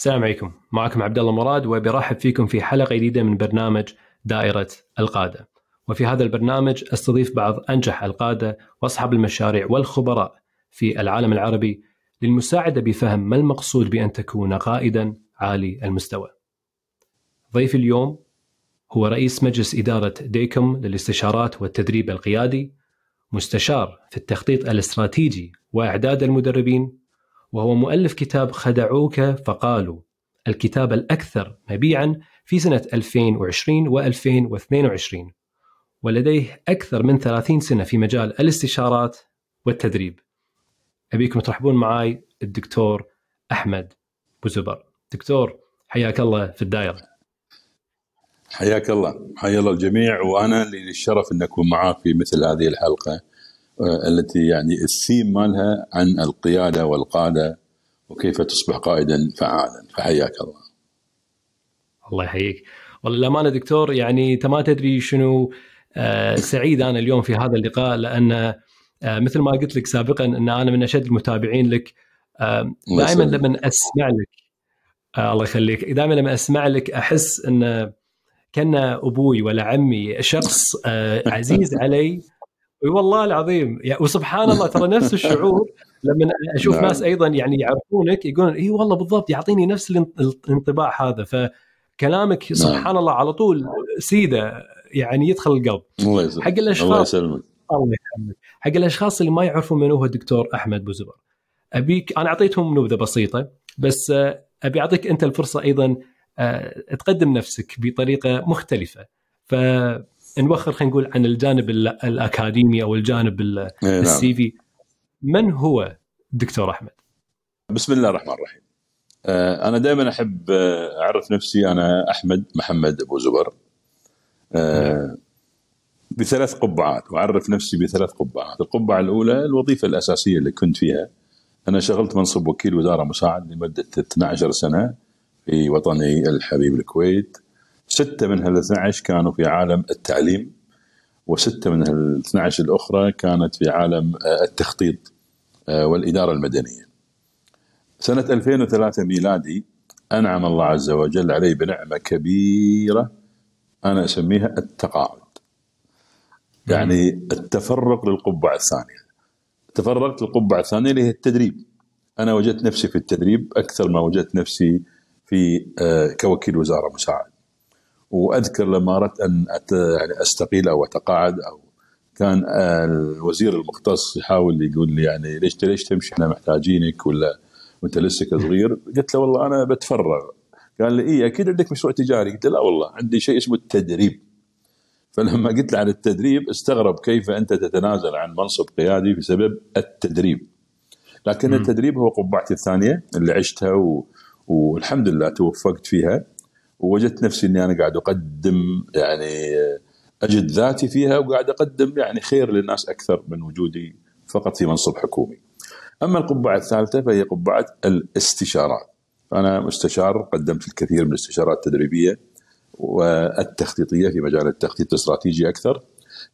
السلام عليكم معكم عبد الله مراد وبرحب فيكم في حلقة جديدة من برنامج دائرة القادة وفي هذا البرنامج أستضيف بعض أنجح القادة وأصحاب المشاريع والخبراء في العالم العربي للمساعدة بفهم ما المقصود بأن تكون قائدا عالي المستوى. ضيف اليوم هو رئيس مجلس إدارة ديكم للاستشارات والتدريب القيادي مستشار في التخطيط الاستراتيجي وإعداد المدربين وهو مؤلف كتاب خدعوك فقالوا. الكتاب الأكثر مبيعا في سنة 2020 و2022 ولديه أكثر من 30 سنة في مجال الاستشارات والتدريب. أبيكم ترحبون معي الدكتور أحمد بوزبر دكتور حياك الله في الدائرة. حياك الله. حيا الله الجميع وأنا لي الشرف أن أكون معاك في مثل هذه الحلقة. التي يعني الثيم مالها عن القيادة والقادة وكيف تصبح قائدا فعالا فحياك الله. الله يحييك. والله الامانه دكتور يعني أنت ما تدري شنو آه، سعيد أنا اليوم في هذا اللقاء لأن آه، مثل ما قلت لك سابقا أن أنا من أشد المتابعين لك دائما لما أسمع لك الله يخليك دائما لما أسمع لك أحس أن كأن أبوي ولا عمي شخص عزيز علي والله العظيم. يعني وسبحان الله ترى نفس الشعور لما أشوف نعم. ناس أيضا يعني يعرفونك يقولون إي والله بالضبط يعطيني نفس الانطباع هذا. فكلامك نعم. سبحان الله على طول سيدة يعني يدخل القلب. الله يسلمك. حق الاشخاص الله يسلمك. الله يسلمك. حق الأشخاص اللي ما يعرفون من هو الدكتور أحمد بوزبر ابيك أنا أعطيتهم نبذة بسيطة بس أبي أعطيك أنت الفرصة أيضا آه، تقدم نفسك بطريقة مختلفة. ف نوخر خلينا نقول عن الجانب الأكاديمي أو الجانب إيه، نعم. السي في من هو دكتور أحمد؟ بسم الله الرحمن الرحيم. آه، أنا دائما أحب آه، أعرف نفسي أنا أحمد محمد أبو زبر. آه، بثلاث قبعات وأعرف نفسي بثلاث قبعات، القبعة الأولى الوظيفة الأساسية اللي كنت فيها. أنا شغلت منصب وكيل وزارة مساعد لمدة 12 سنة في وطني الحبيب الكويت. ستة من هال 12 كانوا في عالم التعليم وستة من هال 12 الأخرى كانت في عالم آه، التخطيط آه، والإدارة المدنية. سنة 2003 ميلادي أنعم الله عز وجل علي بنعمة كبيرة أنا أسميها التقاعد. يعني التفرق للقبعة الثانية. تفرقت للقبعة الثانية اللي هي التدريب. أنا وجدت نفسي في التدريب أكثر ما وجدت نفسي في آه، كوكيل وزارة مساعد وأذكر لما أردت أن يعني أستقيل أو أتقاعد أو كان الوزير المختص يحاول يقول لي يعني ليش ليش تمشي؟ إحنا محتاجينك ولا وأنت لسه صغير قلت له والله أنا بتفرغ. قال لي إي أكيد عندك مشروع تجاري. قلت له لا والله عندي شيء اسمه التدريب. فلما قلت له عن التدريب استغرب كيف أنت تتنازل عن منصب قيادي بسبب التدريب. لكن. التدريب هو قبعتي الثانية اللي عشتها و... والحمد لله توفقت فيها. ووجدت نفسي إني أنا قاعد أقدم يعني أجد ذاتي فيها وقاعد أقدم يعني خير للناس أكثر من وجودي فقط في منصب حكومي. أما القبعة الثالثة فهي قبعة الاستشارات. أنا مستشار قدمت الكثير من الاستشارات التدريبية والتخطيطية في مجال التخطيط الاستراتيجي أكثر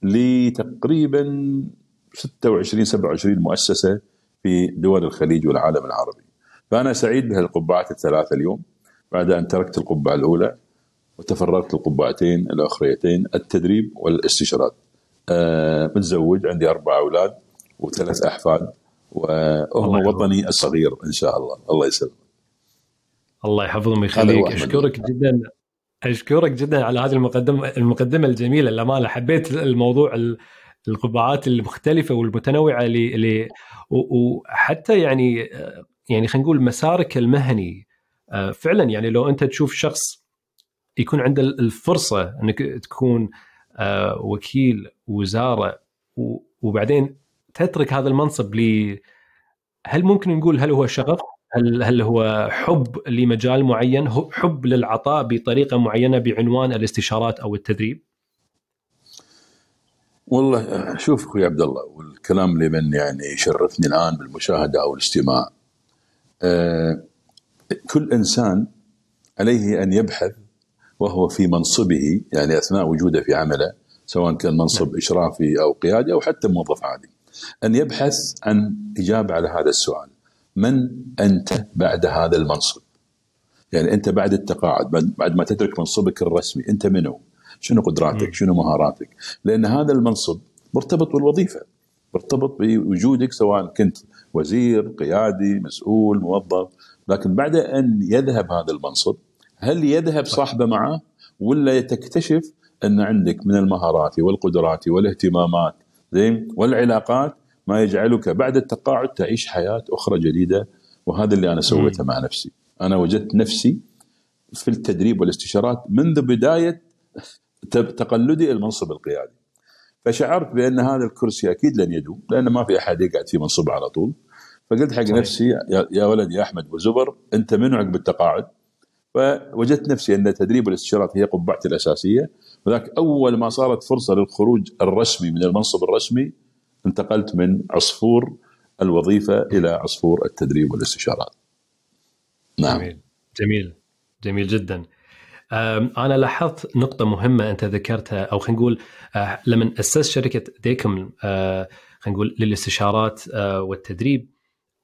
لتقريبا 26 27 مؤسسة في دول الخليج والعالم العربي. فأنا سعيد بهالقبعات الثلاثة اليوم بعد أن تركت القبعة الأولى وتفرغت للقبعتين الأخريتين التدريب والاستشارات. أه متزوج عندي أربع أولاد وثلاث أحفاد وهم وطني الصغير إن شاء الله. الله يسلمك. الله يحفظهم ويخليك. أشكرك جدا. أشكرك جدا على هذه المقدمة المقدمة الجميلة. للأمانة حبيت الموضوع القبعات المختلفة والمتنوعة اللي وحتى يعني يعني خلينا نقول مسارك المهني آه، فعلا يعني لو أنت تشوف شخص يكون عنده الفرصة أنك تكون آه، وكيل وزارة وبعدين تترك هذا المنصب ل هل ممكن نقول هل هو شغف؟ هل هل هو حب لمجال معين؟ حب للعطاء بطريقة معينة بعنوان الاستشارات أو التدريب؟ والله شوف أخوي عبد الله والكلام لمن يعني يشرفني الآن بالمشاهدة أو الاستماع. أه كل إنسان عليه أن يبحث وهو في منصبه يعني أثناء وجوده في عمله سواء كان منصب نعم. إشرافي أو قيادي أو حتى موظف عادي أن يبحث عن إجابة على هذا السؤال من أنت بعد هذا المنصب؟ يعني أنت بعد التقاعد بعد ما تترك منصبك الرسمي أنت منو؟ شنو قدراتك؟ شنو مهاراتك؟ لأن هذا المنصب مرتبط بالوظيفة مرتبط بوجودك سواء كنت وزير، قيادي، مسؤول، موظف، لكن بعد أن يذهب هذا المنصب هل يذهب صاحبه معه ولا تكتشف أن عندك من المهارات والقدرات والاهتمامات زين والعلاقات ما يجعلك بعد التقاعد تعيش حياة أخرى جديدة؟ وهذا اللي أنا سويته مع نفسي. أنا وجدت نفسي في التدريب والاستشارات منذ بداية تقلدي المنصب القيادي. فشعرت بأن هذا الكرسي أكيد لن يدوم لأن ما في أحد يقعد في منصب على طول. فقلت حق صحيح. نفسي يا ولد يا أحمد وزبر أنت من عقب التقاعد فوجدت نفسي أن تدريب الاستشارات هي قبعتي الأساسية وذاك أول ما صارت فرصة للخروج الرسمي من المنصب الرسمي انتقلت من عصفور الوظيفة إلى عصفور التدريب والاستشارات. نعم. جميل جميل جميل جدا. أنا لاحظت نقطة مهمة أنت ذكرتها أو خلينا نقول أه، لما أسست شركة ديكم أه، خلينا نقول للاستشارات أه، والتدريب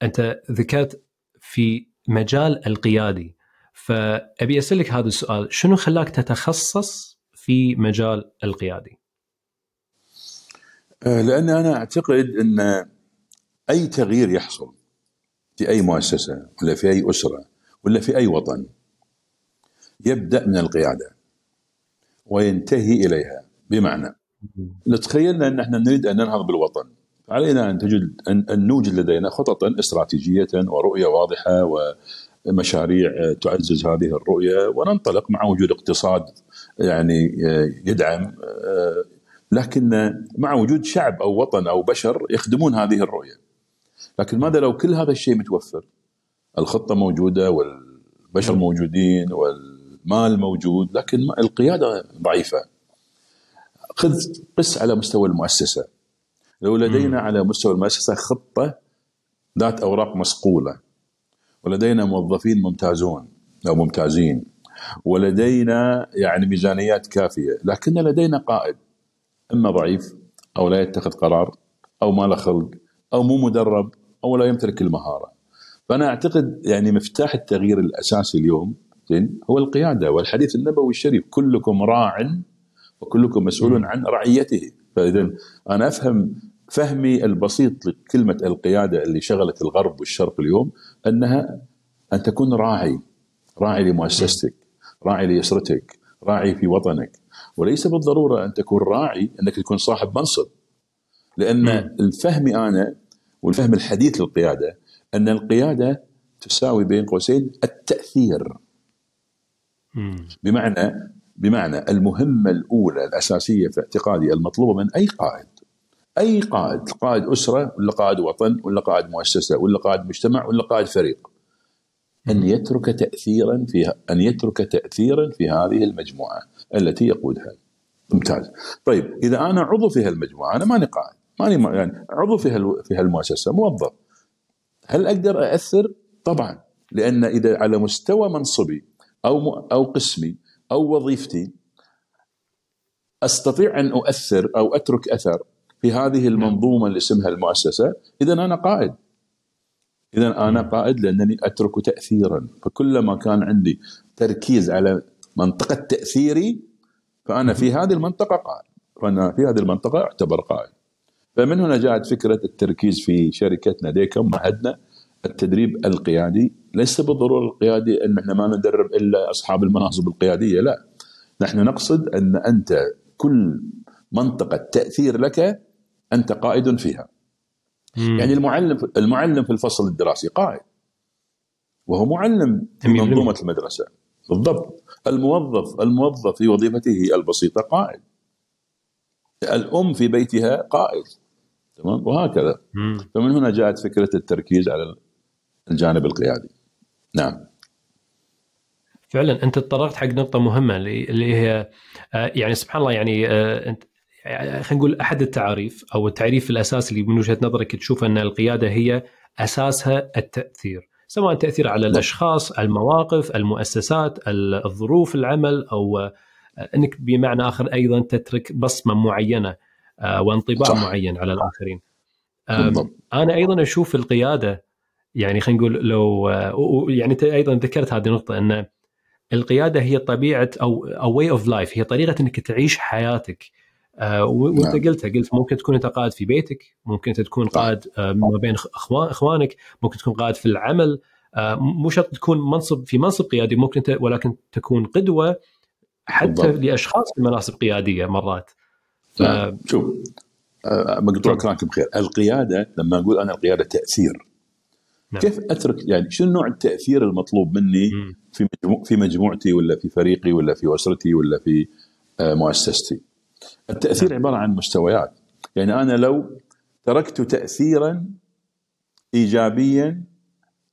أنت ذكرت في مجال القيادي فأبي أسألك هذا السؤال شنو خلاك تتخصص في مجال القيادي؟ لأن أنا أعتقد أن أي تغيير يحصل في أي مؤسسة ولا في أي أسرة ولا في أي وطن يبدأ من القيادة وينتهي إليها. بمعنى نتخيل أن إحنا نريد أن ننهض بالوطن. علينا أن تجد أن نوجد لدينا خططا استراتيجية ورؤية واضحة ومشاريع تعزز هذه الرؤية وننطلق مع وجود اقتصاد يعني يدعم لكن مع وجود شعب أو وطن أو بشر يخدمون هذه الرؤية. لكن ماذا لو كل هذا الشيء متوفر؟ الخطة موجودة والبشر موجودين والمال موجود لكن القيادة ضعيفة. خذ قس على مستوى المؤسسة. لو لدينا على مستوى المؤسسة خطة ذات أوراق مصقوله ولدينا موظفين ممتازون أو ممتازين. ولدينا يعني ميزانيات كافية. لكن لدينا قائد. إما ضعيف أو لا يتخذ قرار أو ما له خلق أو مو مدرب أو لا يمتلك المهارة. فأنا أعتقد يعني مفتاح التغيير الأساسي اليوم زين هو القيادة والحديث النبوي الشريف. كلكم راع وكلكم مسؤول عن رعيته. فاذا أنا أفهم فهمي البسيط لكلمة القيادة اللي شغلت الغرب والشرق اليوم أنها أن تكون راعي راعي لمؤسستك راعي لاسرتك راعي في وطنك وليس بالضرورة أن تكون راعي أنك تكون صاحب منصب لأن م. الفهم أنا والفهم الحديث للقيادة أن القيادة تساوي بين قوسين التأثير م. بمعنى بمعنى المهمة الأولى الأساسية في اعتقادي المطلوبة من أي قائد أي قائد قائد أسرة ولا قائد وطن ولا قائد مؤسسة ولا قائد مجتمع ولا قائد فريق. أن يترك تاثيرا فيها أن يترك تاثيرا في هذه المجموعة التي يقودها. ممتاز. طيب إذا أنا عضو في هالمجموعة أنا ماني قائد ماني يعني عضو في في هالمؤسسة موظف. هل أقدر أأثر؟ طبعا. لأن إذا على مستوى منصبي أو أو قسمي أو وظيفتي أستطيع أن أؤثر أو أترك أثر. في هذه المنظومة اللي اسمها المؤسسة اذا أنا قائد. اذا أنا قائد لأنني أترك تاثيرا. فكلما كان عندي تركيز على منطقة تأثيري فأنا في هذه المنطقة قائد. فانا في هذه المنطقة أعتبر قائد. فمن هنا جاءت فكرة التركيز في شركتنا ديكم معهدنا التدريب القيادي. ليس بالضرورة القيادي إن إحنا ما ندرب إلا أصحاب المناصب القيادية لا. نحن نقصد أن أنت كل منطقة تأثير لك أنت قائد فيها. مم. يعني المعلم المعلم في الفصل الدراسي قائد. وهو معلم في منظومة المدرسة. بالضبط. الموظف الموظف في وظيفته البسيطة قائد. الأم في بيتها قائد. تمام؟ وهكذا. مم. فمن هنا جاءت فكرة التركيز على الجانب القيادي. نعم. فعلا أنت تطرقت حق نقطة مهمة اللي هي آه، يعني سبحان الله يعني آه، أنت يعني خلينا نقول أحد التعاريف أو التعريف الأساسي اللي من وجهة نظرك تشوف أن القيادة هي أساسها التأثير سواء تأثير على الأشخاص، المواقف، المؤسسات، الظروف العمل أو أنك بمعنى آخر أيضا تترك بصمة معينة آه، وانطباع صح. معين على الآخرين. أنا أيضا أشوف القيادة يعني خلينا نقول لو يعني أنت أيضا ذكرت هذه النقطة أن القيادة هي طبيعة أو أو way of life هي طريقة أنك تعيش حياتك آه وانت نعم. قلتها قلت ممكن تكون انت قائد في بيتك ممكن انت تكون قائد آه ما بين اخوان اخوانك ممكن تكون قائد في العمل آه مو شرط تكون منصب في منصب قيادي ممكن انت ولكن تكون قدوة حتى بالضبط. لأشخاص في مناصب قيادية مرات ف... نعم. شوف مقطوع كلامك بخير القيادة لما أقول أنا القيادة تأثير نعم. كيف أترك يعني شنو نوع التأثير المطلوب مني في في مجموعتي ولا في فريقي ولا في أسرتي ولا في مؤسستي التأثير نعم. عبارة عن مستويات. يعني أنا لو تركت تاثيرا ايجابيا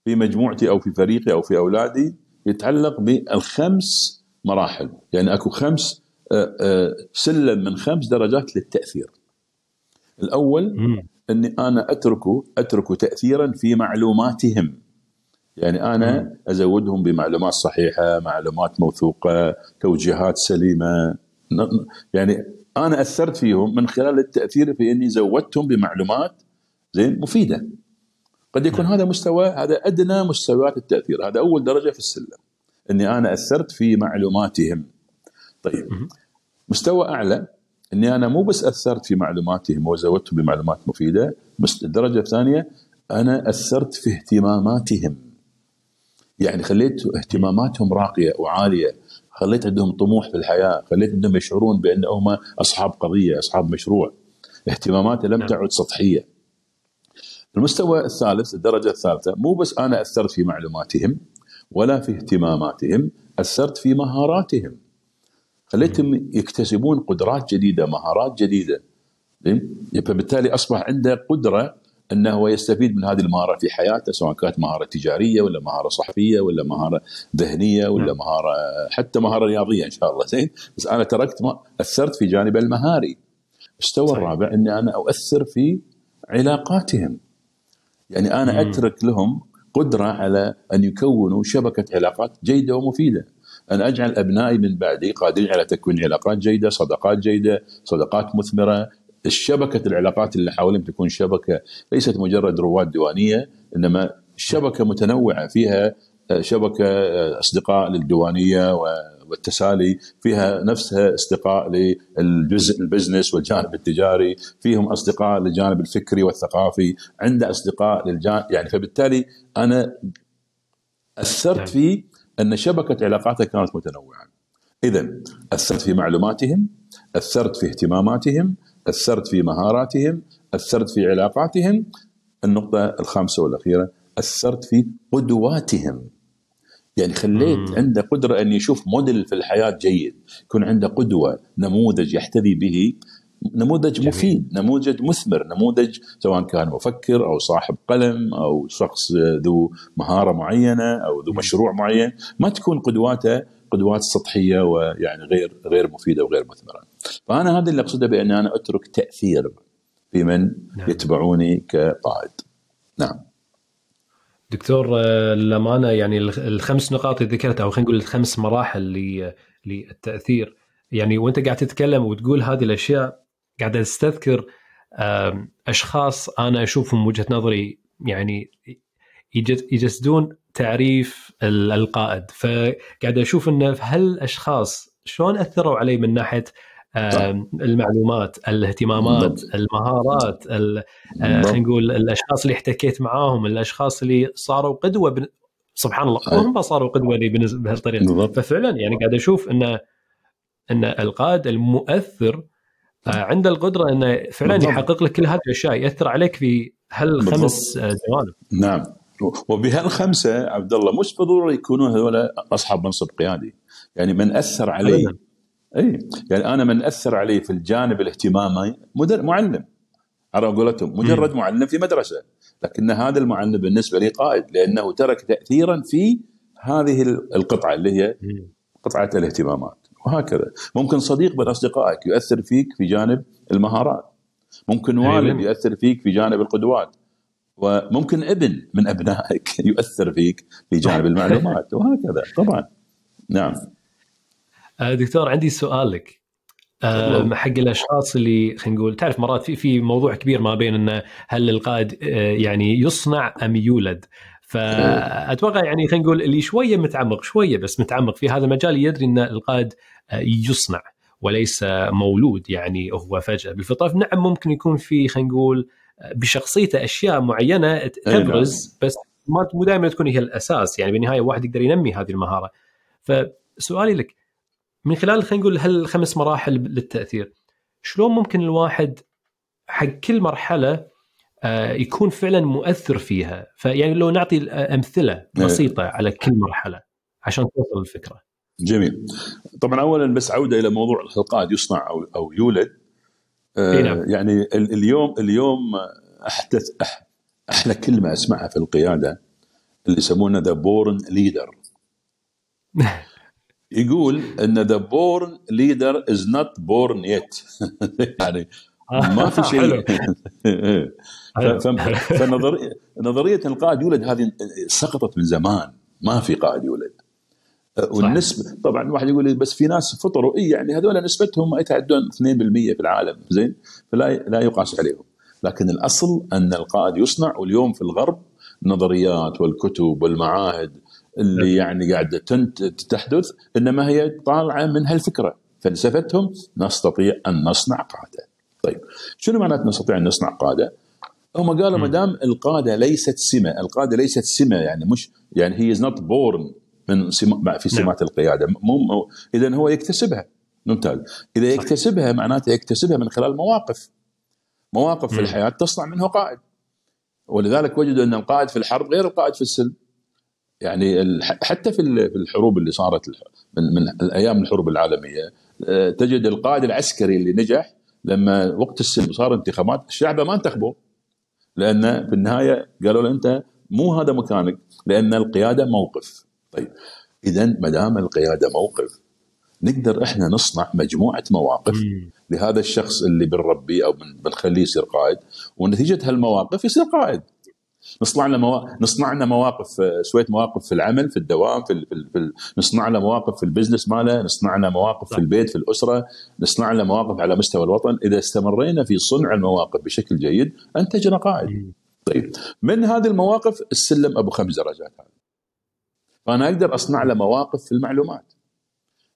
في مجموعتي أو في فريقي أو في أولادي يتعلق بالخمس مراحل. يعني أكو خمس آه، سلم من خمس درجات للتأثير. الأول أني أنا اترك اترك تاثيرا في معلوماتهم. يعني أنا أزودهم بمعلومات صحيحة معلومات موثوقة توجيهات سليمة. يعني أنا أثرت فيهم من خلال التأثير في إني زودتهم بمعلومات زين مفيدة. قد يكون هذا مستوى هذا أدنى مستويات التأثير هذا أول درجة في السلم إني أنا أثرت في معلوماتهم. طيب مستوى أعلى إني أنا مو بس أثرت في معلوماتهم وزودتهم بمعلومات مفيدة بس الدرجة الثانية أنا أثرت في اهتماماتهم. يعني خليت اهتماماتهم راقية وعالية. خليت عندهم طموح في الحياة خليت عندهم يشعرون بأنهم أصحاب قضية أصحاب مشروع. اهتماماته لم نعم. تعد سطحية. المستوى الثالث الدرجة الثالثة مو بس أنا أثرت في معلوماتهم ولا في اهتماماتهم أثرت في مهاراتهم. خليتهم يكتسبون قدرات جديدة مهارات جديدة. فبالتالي أصبح عنده قدرة أنه يستفيد من هذه المهارة في حياته سواء كانت مهارة تجارية ولا مهارة صحفية ولا مهارة ذهنية ولا نعم. مهارة حتى مهارة رياضية إن شاء الله. زين؟ بس أنا تركت ما أثرت في جانب المهاري. المستوى الرابع إني أنا أؤثر في علاقاتهم. يعني أنا مم. أترك لهم قدرة على أن يكونوا شبكة علاقات جيدة ومفيدة. أن أجعل أبنائي من بعدي قادرين على تكوين علاقات جيدة صداقات جيدة صداقات مثمرة الشبكة العلاقات اللي حولهم تكون شبكة ليست مجرد رواد ديوانية إنما شبكة متنوعة فيها آه، شبكة آه، أصدقاء للديوانية والتسالي فيها نفسها أصدقاء للجزء البزنس والجانب التجاري فيهم أصدقاء للجانب الفكري والثقافي عنده أصدقاء للجانب يعني فبالتالي أنا أثرت نعم. في أن شبكة علاقاته كانت متنوعة. اذا أثرت في معلوماتهم، أثرت في اهتماماتهم، اثرت في مهاراتهم، اثرت في علاقاتهم. النقطة الخامسة والأخيرة اثرت في قدواتهم. يعني خليت مم. عنده قدرة أن يشوف موديل في الحياة جيد، يكون عنده قدوة، نموذج يحتذي به نموذج جميل. مفيد نموذج مثمر نموذج سواء كان مفكر أو صاحب قلم أو شخص ذو مهارة معينة أو ذو مشروع معين ما تكون قدواته قدوات سطحية ويعني غير غير مفيدة وغير مثمرة فأنا هذا اللي أقصده بأن أنا أترك تأثير في من نعم. يتبعوني كقائد. نعم. دكتور الامانه يعني الخمس نقاط اللي ذكرتها أو خلينا نقول الخمس مراحل للتأثير. يعني وأنت قاعد تتكلم وتقول هذه الأشياء قاعد أستذكر أشخاص أنا أشوفهم وجهة نظري يعني يجسدون تعريف القائد. فقاعد أشوف إنه هالاشخاص شلون أثروا علي من ناحية المعلومات الاهتمامات المهارات آه، خلينا نقول الأشخاص اللي احتكيت معاهم الأشخاص اللي صاروا قدوة بن... سبحان الله هم صاروا قدوة لي بهالطريقة. ففعلا يعني قاعد أشوف انه إن القائد المؤثر آه، عنده القدرة إنه فعلا بالضبط. يحقق لك كل هذه الاشياء يأثر عليك في هالخمس جوانب. نعم. وبهالخمسة عبد الله مش بالضروره يكونون هذول أصحاب منصب قيادي. يعني من أثر علي إي. يعني أنا من أثر علي في الجانب الاهتمامي مدر معلم. على قولتهم مجرد معلم في مدرسة. لكن هذا المعلم بالنسبة لي قائد لأنه ترك تاثيرا في هذه القطعة اللي هي قطعة الاهتمامات. وهكذا. ممكن صديق من أصدقائك يؤثر فيك في جانب المهارات. ممكن والد يؤثر فيك في جانب القدوات. وممكن ابن من أبنائك يؤثر فيك في جانب المعلومات. وهكذا. طبعا. نعم. دكتور عندي سؤال لك. أه حق الأشخاص اللي خلينا نقول تعرف مرات في في موضوع كبير ما بين إنه هل القائد آه، يعني يصنع أم يولد. فأتوقع يعني خلينا نقول اللي شوية متعمق شوية بس متعمق في هذا المجال يدري إن القائد يصنع وليس مولود. يعني هو فجأة بالفطره نعم ممكن يكون في خلينا نقول بشخصيته أشياء معينة تبرز بس ما مو دائما تكون هي الأساس. يعني بالنهاية واحد يقدر ينمي هذه المهارة. فسؤالي لك من خلال خلينا نقول هالخمس مراحل للتأثير شلون ممكن الواحد حق كل مرحلة آه، يكون فعلا مؤثر فيها؟ فيعني لو نعطي أمثلة إيه. بسيطة على كل مرحلة عشان توصل الفكرة جميل. طبعا اولا بس عودة إلى موضوع القائد يصنع أو أو يولد. آه نعم. يعني اليوم اليوم أحدث أحلى كلمة أسمعها في القيادة اللي يسمونه the born leader يقول إن the born leader is not born yet يعني ما في شيء فنظريه نظرية القائد يولد هذه سقطت من زمان. ما في قائد يولد. والنسبة طبعا واحد يقول بس في ناس فطروا. إي يعني هذول نسبتهم ما يتعدون 2% في العالم. زين؟ فلا لا يقاس عليهم. لكن الأصل أن القائد يصنع. واليوم في الغرب النظريات والكتب والمعاهد اللي نعم. يعني قاعدة تحدث إنما هي طالعة من هالفكرة. فلسفتهم نستطيع أن نصنع قادة. طيب شنو معناته نستطيع أن نصنع قادة؟ هم قالوا ما دام القادة ليست سمة، القادة ليست سمة يعني مش يعني he is not born من سما في نعم. سمات القيادة. مو اذا هو يكتسبها. ممتاز. إذا يكتسبها معناته يكتسبها من خلال مواقف. مواقف في الحياة تصنع منه قائد. ولذلك وجدوا إن القائد في الحرب غير القائد في السلم. يعني حتى في الحروب اللي صارت من من أيام الحروب العالمية آه، تجد القائد العسكري اللي نجح لما وقت السلم صار انتخابات الشعب ما انتخبه لأن في النهاية قالوا له أنت مو هذا مكانك لأن القيادة موقف طيب اذا ما دام القيادة موقف نقدر إحنا نصنع مجموعة مواقف. لهذا الشخص اللي بنربيه أو بنخليه يصير قائد ونتيجة هالمواقف يصير قائد نصنع لنا موا... نصنع لنا مواقف شوية مواقف في العمل في الدوام في, ال... في, ال... في ال... نصنع لنا مواقف في البزنس ماله نصنع لنا مواقف في البيت في الأسرة نصنع لنا مواقف على مستوى الوطن. إذا استمرينا في صنع المواقف بشكل جيد أنتجنا قائد. طيب من هذه المواقف؟ السلم أبو خمس درجات هذا فانا أقدر أصنع له مواقف في المعلومات.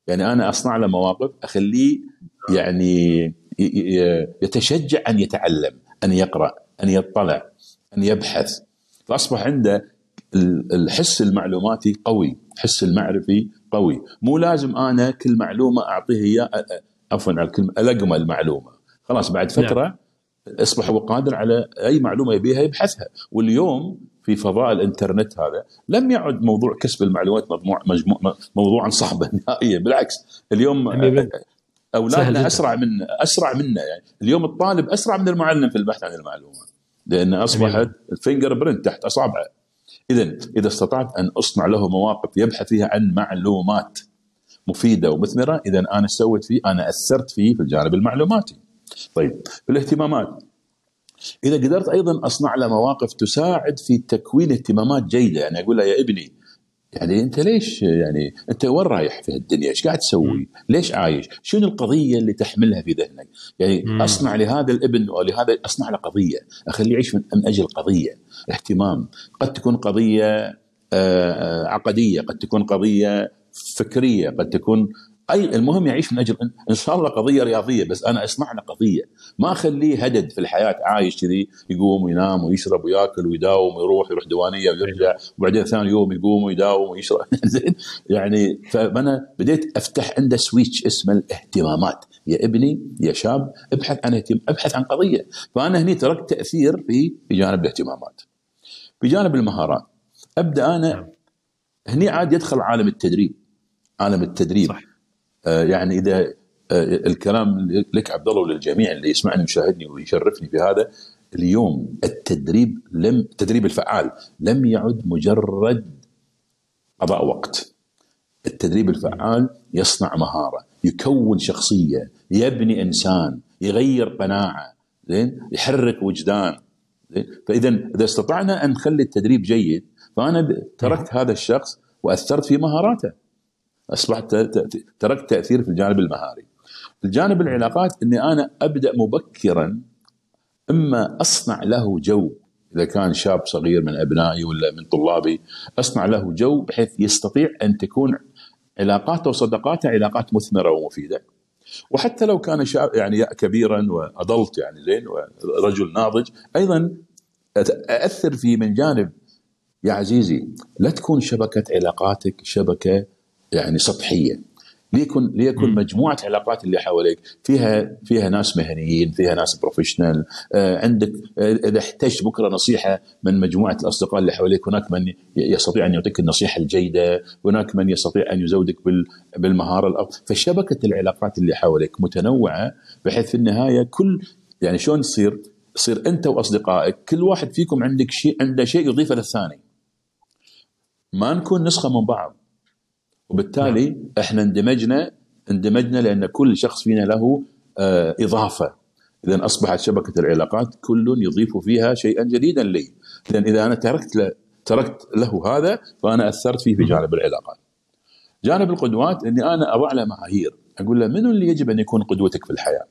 يعني أنا أصنع له مواقف أخليه يعني يتشجع أن يتعلم أن يقرأ أن يطلع. أن يبحث. فأصبح عنده الحس المعلوماتي قوي الحس المعرفي قوي. مو لازم أنا كل معلومة أعطيه إياه عفوا على الكلمة ألقمه المعلومة. خلاص بعد فترة نعم. أصبح هو قادر على أي معلومة يبيها يبحثها. واليوم في فضاء الإنترنت هذا لم يعد موضوع كسب المعلومات مجموع مجموع موضوعا صعبا نهائيا. بالعكس اليوم أولادنا أسرع من أسرع منا يعني. اليوم الطالب أسرع من المعلم في البحث عن المعلومه لأن أصبحت ال fingerprint تحت أصابعه. اذا إذا استطعت أن أصنع له مواقف يبحث فيها عن معلومات مفيدة ومثمرة إذا أنا سويت فيه أنا أثرت فيه في الجانب المعلوماتي. طيب في الاهتمامات. إذا قدرت أيضا أصنع له مواقف تساعد في تكوين اهتمامات جيدة. يعني أقول له يا ابني يعني انت ليش يعني انت وين رايح في الدنيا؟ إيش قاعد تسوي؟ ليش عايش؟ شنو القضية اللي تحملها في ذهنك؟ يعني مم. أصنع لهذا الابن ولهذا أصنع له قضية، أخليه يعيش من أجل قضية، اهتمام، قد تكون قضية آه، آه، عقدية، قد تكون قضية فكرية، قد تكون أي المهم يعيش من أجل إن شاء الله قضية رياضية بس أنا اصنع له قضية. ما أخليه هدد في الحياة عايش كذي يقوم وينام ويشرب ويأكل ويداوم ويروح يروح ديوانيه ويرجع وبعدين ثاني يوم يقوم ويداوم ويشرب. زين؟ يعني فأنا بديت أفتح عنده سويتش اسمه الاهتمامات. يا ابني يا شاب ابحث عن اهتم... ابحث عن قضية. فأنا هني تركت تأثير في في جانب الاهتمامات. في جانب المهارات. أبدأ أنا نعم. هني عاد يدخل عالم التدريب. عالم التدريب. صح. آه، يعني إذا آه، الكلام لك عبد الله وللجميع اللي يسمعني ويشاهدني ويشرفني في هذا اليوم التدريب لم التدريب الفعال لم يعد مجرد قضاء وقت. التدريب الفعال يصنع مهارة يكون شخصية يبني إنسان يغير قناعة زين؟ يحرك وجدان زين؟ فإذا إذا استطعنا أن نخلي التدريب جيد فأنا تركت هذا الشخص وأثرت في مهاراته. أصبحت تركت تأثير في الجانب المهاري. الجانب العلاقات إني أنا أبدأ مبكرا إما أصنع له جو إذا كان شاب صغير من أبنائي ولا من طلابي أصنع له جو بحيث يستطيع أن تكون علاقاته وصداقاته علاقات مثمرة ومفيدة وحتى لو كان شاب يعني كبيرا وادلت يعني زين ورجل ناضج أيضا اثر فيه من جانب يا عزيزي لا تكون شبكة علاقاتك شبكة يعني سطحية. ليكن ليكن مجموعة علاقات اللي حواليك فيها فيها ناس مهنيين فيها ناس بروفيشنال آه عندك آه إذا احتجت بكرة نصيحة من مجموعة الأصدقاء اللي حواليك هناك من يستطيع أن يعطيك النصيحة الجيدة هناك من يستطيع أن يزودك بالمهارة الافضل فشبكة العلاقات اللي حواليك متنوعة بحيث في النهاية كل يعني شلون تصير؟ تصير أنت وأصدقائك كل واحد فيكم عندك شيء عنده شيء يضيفه للثاني. ما نكون نسخة من بعض. وبالتالي نعم. إحنا اندمجنا اندمجنا لأن كل شخص فينا له آه إضافة. اذا أصبحت شبكة العلاقات كل يضيف فيها شيئا جديدا لي. لأن إذا أنا تركت له تركت له هذا فأنا أثرت فيه في جانب العلاقات. جانب القدوات إني أنا أضع له معايير أقول له منو اللي يجب أن يكون قدوتك في الحياة؟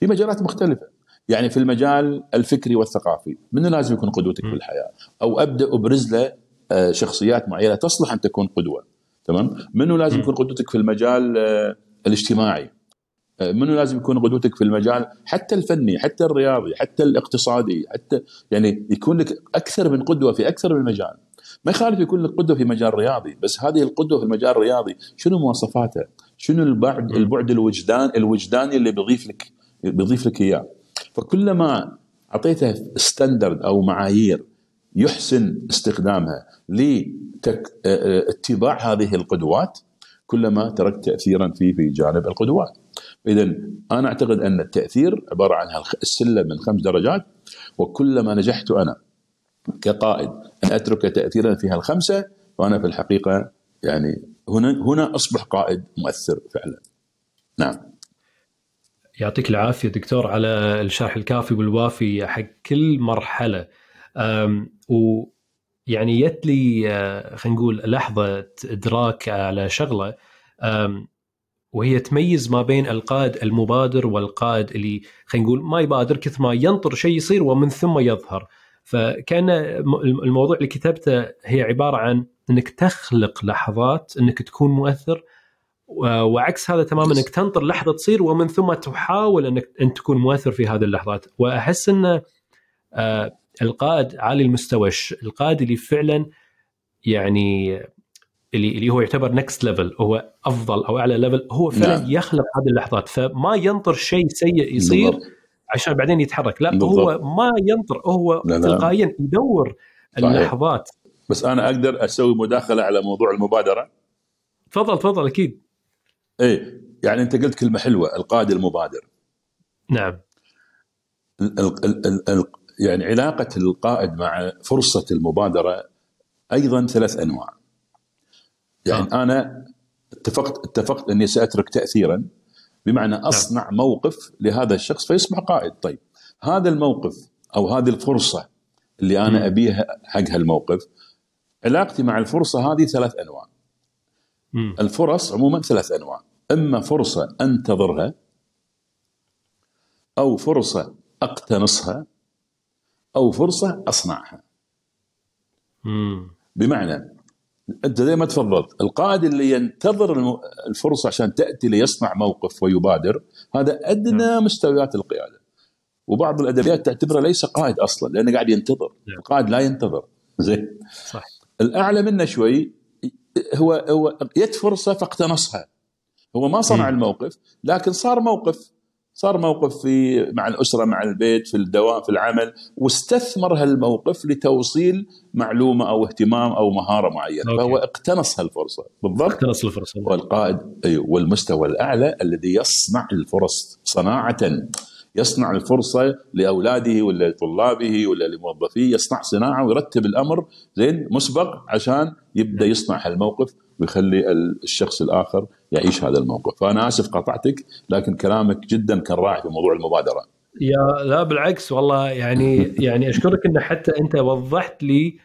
في مجالات مختلفة. يعني في المجال الفكري والثقافي منو لازم يكون قدوتك في الحياة؟ أو أبدأ أبرز له آه، شخصيات معينة تصلح أن تكون قدوة. تمام؟ منو لازم يكون قدوتك في المجال آه، الاجتماعي؟ آه، منو لازم يكون قدوتك في المجال حتى الفني حتى الرياضي حتى الاقتصادي حتى يعني يكون لك أكثر من قدوة في أكثر من مجال. ما يخالف يكون لك قدوة في مجال رياضي بس هذه القدوة في المجال الرياضي شنو مواصفاتها؟ شنو البعد البعد الوجدان الوجداني اللي بيضيف لك بيضيف لك إياه؟ فكلما أعطيته ستاندرد أو معايير يحسن استخدامها لاتباع هذه القدوات كلما تركت تاثيرا فيه في جانب القدوات. اذا أنا أعتقد أن التأثير عبارة عن السلم من خمس درجات وكلما نجحت أنا كقائد أن أترك تاثيرا في هالخمسة فأنا في الحقيقة يعني هنا هنا أصبح قائد مؤثر فعلا. نعم. يعطيك العافية دكتور على الشرح الكافي والوافي حق كل مرحلة ويعني جت لي آه، خلينا نقول لحظة إدراك على شغلة. وهي تميز ما بين القائد المبادر والقائد اللي خلينا نقول ما يبادر كثر ما ينطر شيء يصير ومن ثم يظهر. فكان الموضوع اللي كتبته هي عبارة عن إنك تخلق لحظات إنك تكون مؤثر وعكس هذا تماما إنك تنطر لحظة تصير ومن ثم تحاول إنك إن تكون مؤثر في هذه اللحظات. وأحس إنه آه، القائد عالي المستوى القائد اللي فعلا يعني اللي اللي هو يعتبر next level هو أفضل أو أعلى level هو فعلا نعم. يخلق هذه اللحظات فما ينطر شيء سيء يصير بالضبط. عشان بعدين يتحرك لا بالضبط. هو ما ينطر هو لا تلقائيا يدور صحيح. اللحظات بس أنا أقدر أسوي مداخلة على موضوع المبادرة تفضل تفضل أكيد إيه يعني أنت قلت كلمة حلوة القائد المبادر نعم ال ال ال يعني علاقة القائد مع فرصة المبادرة أيضا ثلاث أنواع. يعني آه. أنا اتفقت اتفقت أني سأترك تاثيرا بمعنى نعم. أصنع آه. موقف لهذا الشخص فيصبح قائد، طيب هذا الموقف أو هذه الفرصة اللي أنا م. أبيها حق هالموقف علاقتي مع الفرصة هذه ثلاث أنواع. م. الفرص عموما ثلاث أنواع، إما فرصة أنتظرها أو فرصة أقتنصها أو فرصة أصنعها. مم. بمعنى أنت زي ما تفضلت القائد اللي ينتظر الفرصة عشان تأتي ليصنع موقف ويبادر هذا أدنى مم. مستويات القيادة. وبعض الأدبيات تعتبره ليس قائد أصلا لأنه قاعد ينتظر، مم. القائد لا ينتظر زين صح الأعلى منه شوي هو هو جت فرصة فاقتنصها. هو ما صنع مم. الموقف لكن صار موقف صار موقف في مع الأسرة مع البيت في الدوام في العمل واستثمر هالموقف لتوصيل معلومة أو اهتمام أو مهارة معينة. أوكي. فهو اقتنص هالفرصة. بالضبط. اقتنص الفرصة. والقائد أيوه والمستوى الأعلى الذي يصنع الفرص صناعة. يصنع الفرصة لأولاده ولا لطلابه ولا لموظفيه يصنع صناعة ويرتب الأمر. زين مسبق عشان يبدأ نعم. يصنع هالموقف. ويخلي الشخص الآخر يعيش هذا الموقف. فأنا آسف قطعتك لكن كلامك جدا كان رائع في موضوع المبادرة. يا لا بالعكس والله يعني يعني أشكرك إن حتى أنت وضحت لي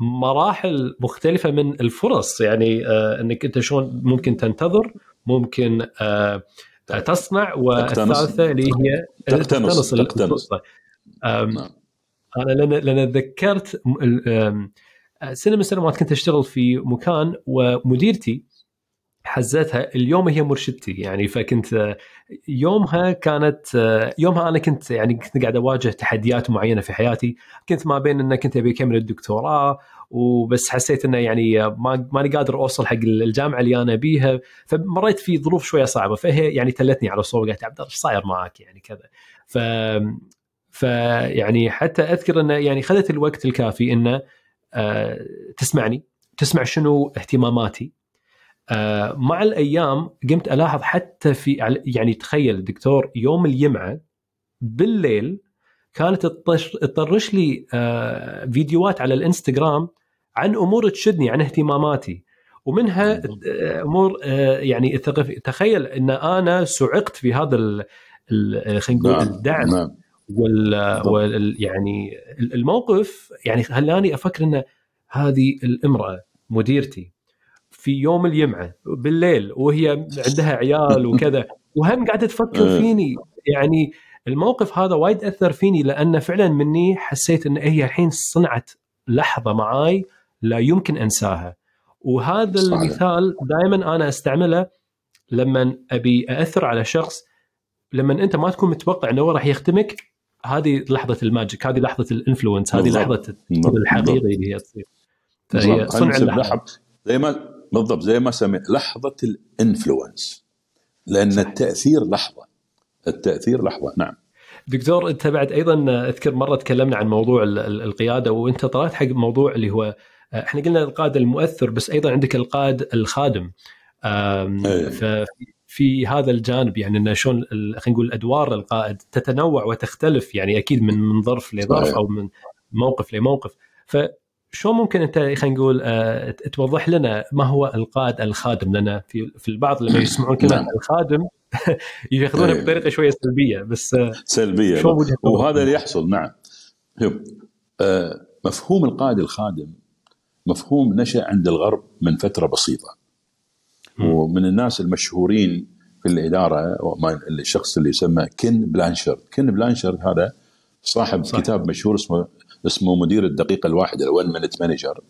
مراحل مختلفة من الفرص. يعني آه إنك أنت شلون ممكن تنتظر ممكن آه تصنع والثالثة اللي هي تقتنص تقتنص, تقتنص. نعم. أنا لأن لأن تذكرت سنه من السنوات كنت أشتغل في مكان ومديرتي حزتها اليوم هي مرشدتي يعني فكنت يومها كانت يومها أنا كنت يعني كنت قاعد أواجه تحديات معينة في حياتي كنت ما بين ان كنت أبي أكمل الدكتوراه وبس حسيت إنه يعني ما ماني قادر أوصل حق الجامعة اللي أنا بيها فمريت في ظروف شوية صعبة فهي يعني تلتني على الصوب قالت عبد الله إيش صاير معك؟ يعني كذا. ف فيعني حتى أذكر إنه يعني خذت الوقت الكافي إنه تسمعني تسمع شنو اهتماماتي آه، مع الأيام قمت ألاحظ حتى في يعني تخيل دكتور يوم الجمعة بالليل كانت تطرش لي آه، فيديوهات على الإنستغرام عن أمور تشدني عن اهتماماتي ومنها أمور يعني تخيل إن أنا سعقت في هذا خلينا نقول نعم. الدعم نعم. وال, وال يعني الموقف يعني خلاني أفكر إن هذه الامرأة مديرتي في يوم الجمعة بالليل وهي عندها عيال وكذا وهم قاعدة تفكر إيه. فيني يعني الموقف هذا وايد أثر فيني لأنه فعلا مني حسيت إن هي الحين صنعت لحظة معاي لا يمكن أنساها وهذا صحيح. المثال دائما أنا أستعمله لما أبي اثر على شخص لما أنت ما تكون متوقع إنه هو راح يخدمك هذه لحظة ال magic هذه لحظة ال influence هذه لحظة الحقيقي اللي هي تصير. فهي صنع اللحظة. زي ما بالضبط زي ما سميت لحظة ال influence. لأن التأثير لحظة. التأثير لحظة نعم. دكتور أنت بعد أيضا أذكر مرة تكلمنا عن موضوع القيادة وأنت طلعت حق موضوع اللي هو إحنا قلنا القائد المؤثر بس أيضا عندك القائد الخادم. أيه. في هذا الجانب يعني انه شلون خلينا نقول ادوار القائد تتنوع وتختلف يعني أكيد من من ظرف لظرف أو من موقف لموقف. فشو ممكن أنت خلينا نقول أه توضح لنا ما هو القائد الخادم؟ لنا في في البعض لما يسمعون كلمة نعم. الخادم ياخذونها إيه. بطريقة شوية سلبية بس آه، سلبية. وهذا اللي يحصل نعم. آه مفهوم القائد الخادم مفهوم نشأ عند الغرب من فترة بسيطة. ومن الناس المشهورين في الإدارة الشخص اللي يسمى كين بلانشارد كين بلانشارد هذا صاحب صحيح. كتاب مشهور اسمه اسمه مدير الدقيقه الواحده ال one minute manager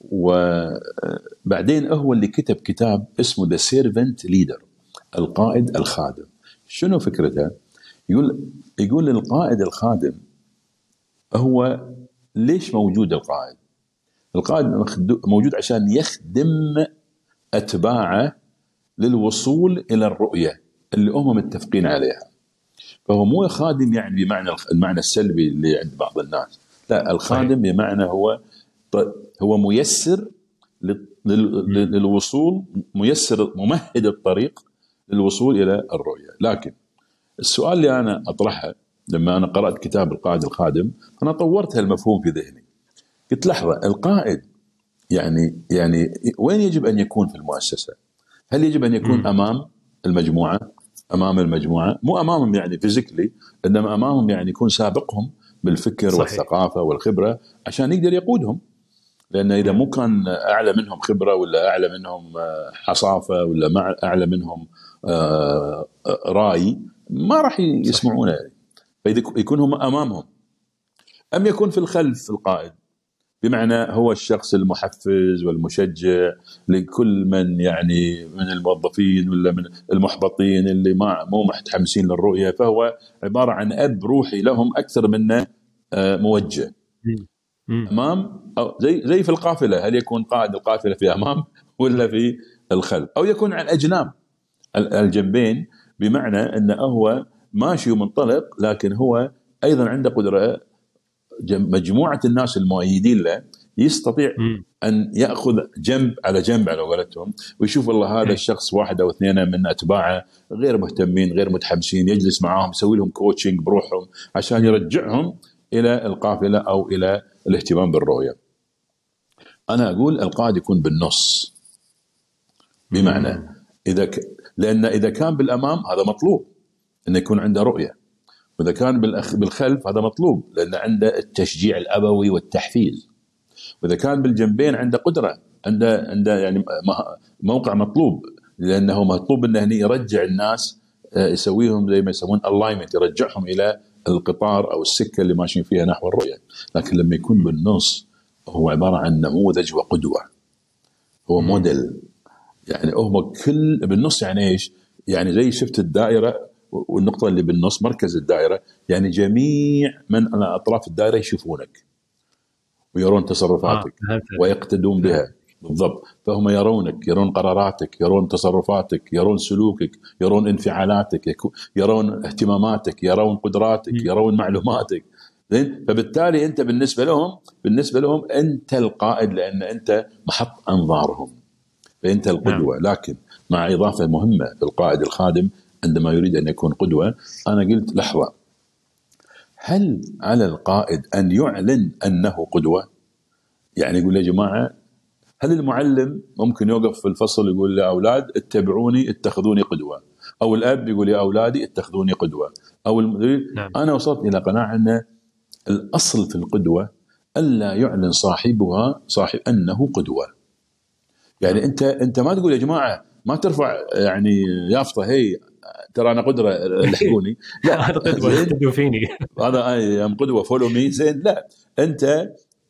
وبعدين هو اللي كتب كتاب اسمه the servant leader القائد الخادم شنو فكرته؟ يقول يقول القائد الخادم هو ليش موجود القائد؟ القائد موجود عشان يخدم أتباعه للوصول إلى الرؤية اللي هم متفقين عليها. فهو مو خادم يعني بمعنى المعنى السلبي اللي عند بعض الناس، لا الخادم بمعنى هو هو ميسر للوصول ميسر ممهد الطريق للوصول إلى الرؤية، لكن السؤال اللي أنا أطرحه لما أنا قرأت كتاب القائد الخادم أنا طورت هالمفهوم في ذهني. قلت لحظة القائد يعني يعني وين يجب أن يكون في المؤسسة؟ هل يجب أن يكون م. أمام المجموعة؟ أمام المجموعة، مو أمامهم يعني فيزيكلي إنما أمامهم يعني يكون سابقهم بالفكر صحيح. والثقافة والخبرة عشان يقدر يقودهم. لأن إذا مو كان أعلى منهم خبرة ولا أعلى منهم آه، حصافة ولا أعلى منهم آه، آه، رأي ما راح يسمعونه يعني. فإذا يكون هم أمامهم أم يكون في الخلف القائد بمعنى هو الشخص المحفز والمشجع لكل من يعني من الموظفين ولا من المحبطين اللي ما مو متحمسين للرؤية فهو عبارة عن أب روحي لهم أكثر منه آه، موجه. امام أو زي زي في القافلة هل يكون قائد القافلة في أمام ولا في الخلف؟ أو يكون على الاجناب الجنبين بمعنى إنه هو ماشي ومنطلق لكن هو أيضا عنده قدرة مجموعة الناس المؤيدين له يستطيع م. أن يأخذ جنب على جنب على قولتهم ويشوف والله هذا الشخص واحد أو اثنين من أتباعه غير مهتمين غير متحمسين يجلس معاهم يسوي لهم كوتشنج بروحهم عشان يرجعهم إلى القافلة أو إلى الاهتمام بالرؤية. أنا أقول القائد يكون بالنص. بمعنى إذا ك... لأن إذا كان بالأمام هذا مطلوب إنه يكون عنده رؤية. وإذا كان بالخلف هذا مطلوب لأن عنده التشجيع الأبوي والتحفيز. وإذا كان بالجنبين عنده قدرة عنده عنده يعني موقع مطلوب لأنه مطلوب إنه يرجع الناس آه، يسويهم زي ما يسمون الاينمنت يرجعهم إلى القطار أو السكة اللي ماشيين فيها نحو الرؤية. لكن لما يكون بالنص هو عبارة عن نموذج وقدوة. هو موديل يعني هو كل بالنص يعني إيش؟ يعني زي شفت الدائرة والنقطة اللي بالنص مركز الدائرة. يعني جميع من على أطراف الدائرة يشوفونك ويرون تصرفاتك آه. ويقتدون بها. بالضبط. فهم يرونك يرون قراراتك يرون تصرفاتك يرون سلوكك يرون انفعالاتك يرون اهتماماتك يرون قدراتك يرون معلوماتك. زين؟ فبالتالي أنت بالنسبة لهم بالنسبة لهم أنت القائد لأن أنت محط أنظارهم. فأنت القدوة. نعم. لكن مع إضافة مهمة القائد الخادم عندما يريد أن يكون قدوة أنا قلت لحظة هل على القائد أن يعلن أنه قدوة؟ يعني يقول يا جماعة هل المعلم ممكن يوقف في الفصل يقول يا أولاد اتبعوني اتخذوني قدوة أو الأب يقول يا أولادي اتخذوني قدوة أو المدير نعم. أنا وصلت إلى قناعة أن الأصل في القدوة ألا يعلن صاحبها صاحب أنه قدوة يعني أنت أنت ما تقول يا جماعة ما ترفع يعني يافطة هي ترى أنا قدوة لحقوني لا هذا قدوة فيني. هذا I'm قدوة follow me زين لا. أنت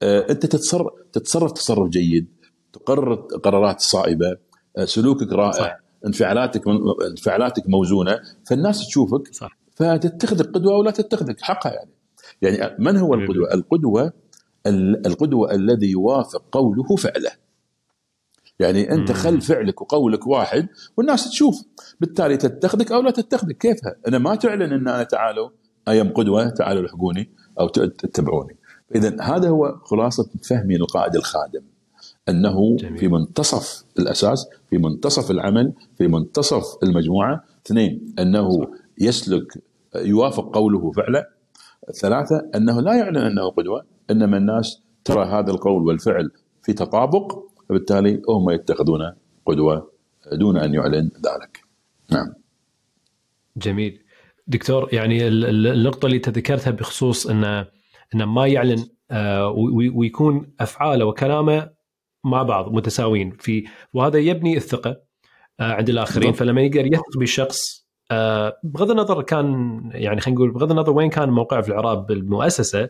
آه، أنت تتصرف تتصرف تصرف جيد. تقرر قرارات صائبة. آه، سلوكك رائع. صح. انفعالاتك انفعالاتك موزونة. فالناس تشوفك صح. فتتخذك قدوة أو لا تتخذك حقها يعني. يعني من هو القدوة؟ القدوة القدوة الذي يوافق قوله فعله. يعني أنت خل فعلك وقولك واحد والناس تشوف بالتالي تتخذك أو لا تتخذك. كيفها؟ أنا ما تعلن إن أنا تعالوا أيام قدوة تعالوا لحقوني أو تتبعوني. اذا هذا هو خلاصة فهمي للقائد الخادم أنه جميل. في منتصف الأساس في منتصف العمل في منتصف المجموعة. اثنين أنه يسلك يوافق قوله فعله. ثلاثة أنه لا يعلن أنه قدوة إنما الناس ترى هذا القول والفعل في تطابق فبالتالي هم يتخذون قدوة دون أن يعلن ذلك. نعم. جميل. دكتور يعني النقطة اللي تذكرتها بخصوص انه انه ما يعلن آه، ويكون أفعاله وكلامه مع بعض متساويين في وهذا يبني الثقة آه، عند الآخرين فلما يقدر يثق بالشخص آه، بغض النظر كان يعني خلينا نقول بغض النظر وين كان موقعه في العراب بالمؤسسة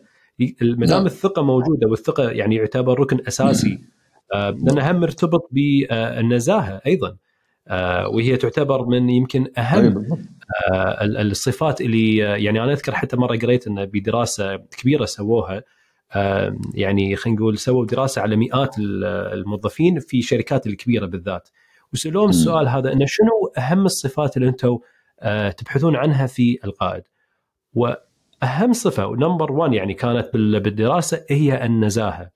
ما دام نعم. الثقة موجودة والثقة يعني يعتبر ركن أساسي آه، لأنه هم مرتبط بالنزاهة أيضا وهي تعتبر من يمكن أهم الصفات اللي يعني أنا أذكر حتى مرة قريت انه بدراسة كبيرة سووها يعني خلينا نقول سووا دراسة على مئات الموظفين في الشركات الكبيرة بالذات. وسألوهم السؤال هذا انه شنو أهم الصفات اللي أنتم آه، تبحثون عنها في القائد؟ وأهم صفة و number 1 يعني كانت بالدراسة هي النزاهة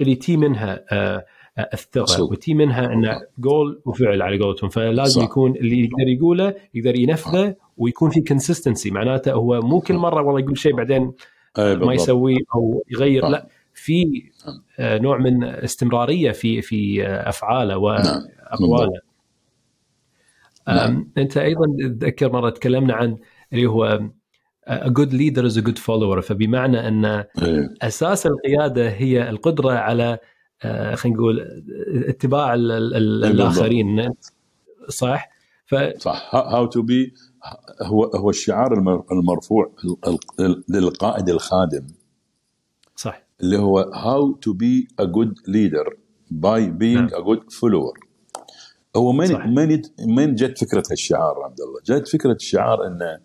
اللي تي منها آه، آه، الثقه وتي منها انه قول وفعل على قولتهم. فلازم صح. يكون اللي يقدر يقوله يقدر ينفذه ويكون في consistency معناته هو مو كل مرة والله يقول شيء بعدين ما يسويه أو يغير. لا في نعم. آه، نوع من استمرارية في في آه، أفعاله نعم. واقواله نعم. أنت أيضا تذكر مرة تكلمنا عن اللي هو a good leader is a good follower. فبمعنى أن إيه. أساس القيادة هي القدرة على آه، خلينا نقول اتباع الآخرين. صح؟ ف... صح. هاو تو بي هو هو الشعار المرفوع للقائد الخادم. صح. اللي هو how to be a good leader by being a good follower هو من من من جت فكرة هالشعار عبد الله؟ جت فكرة الشعار إن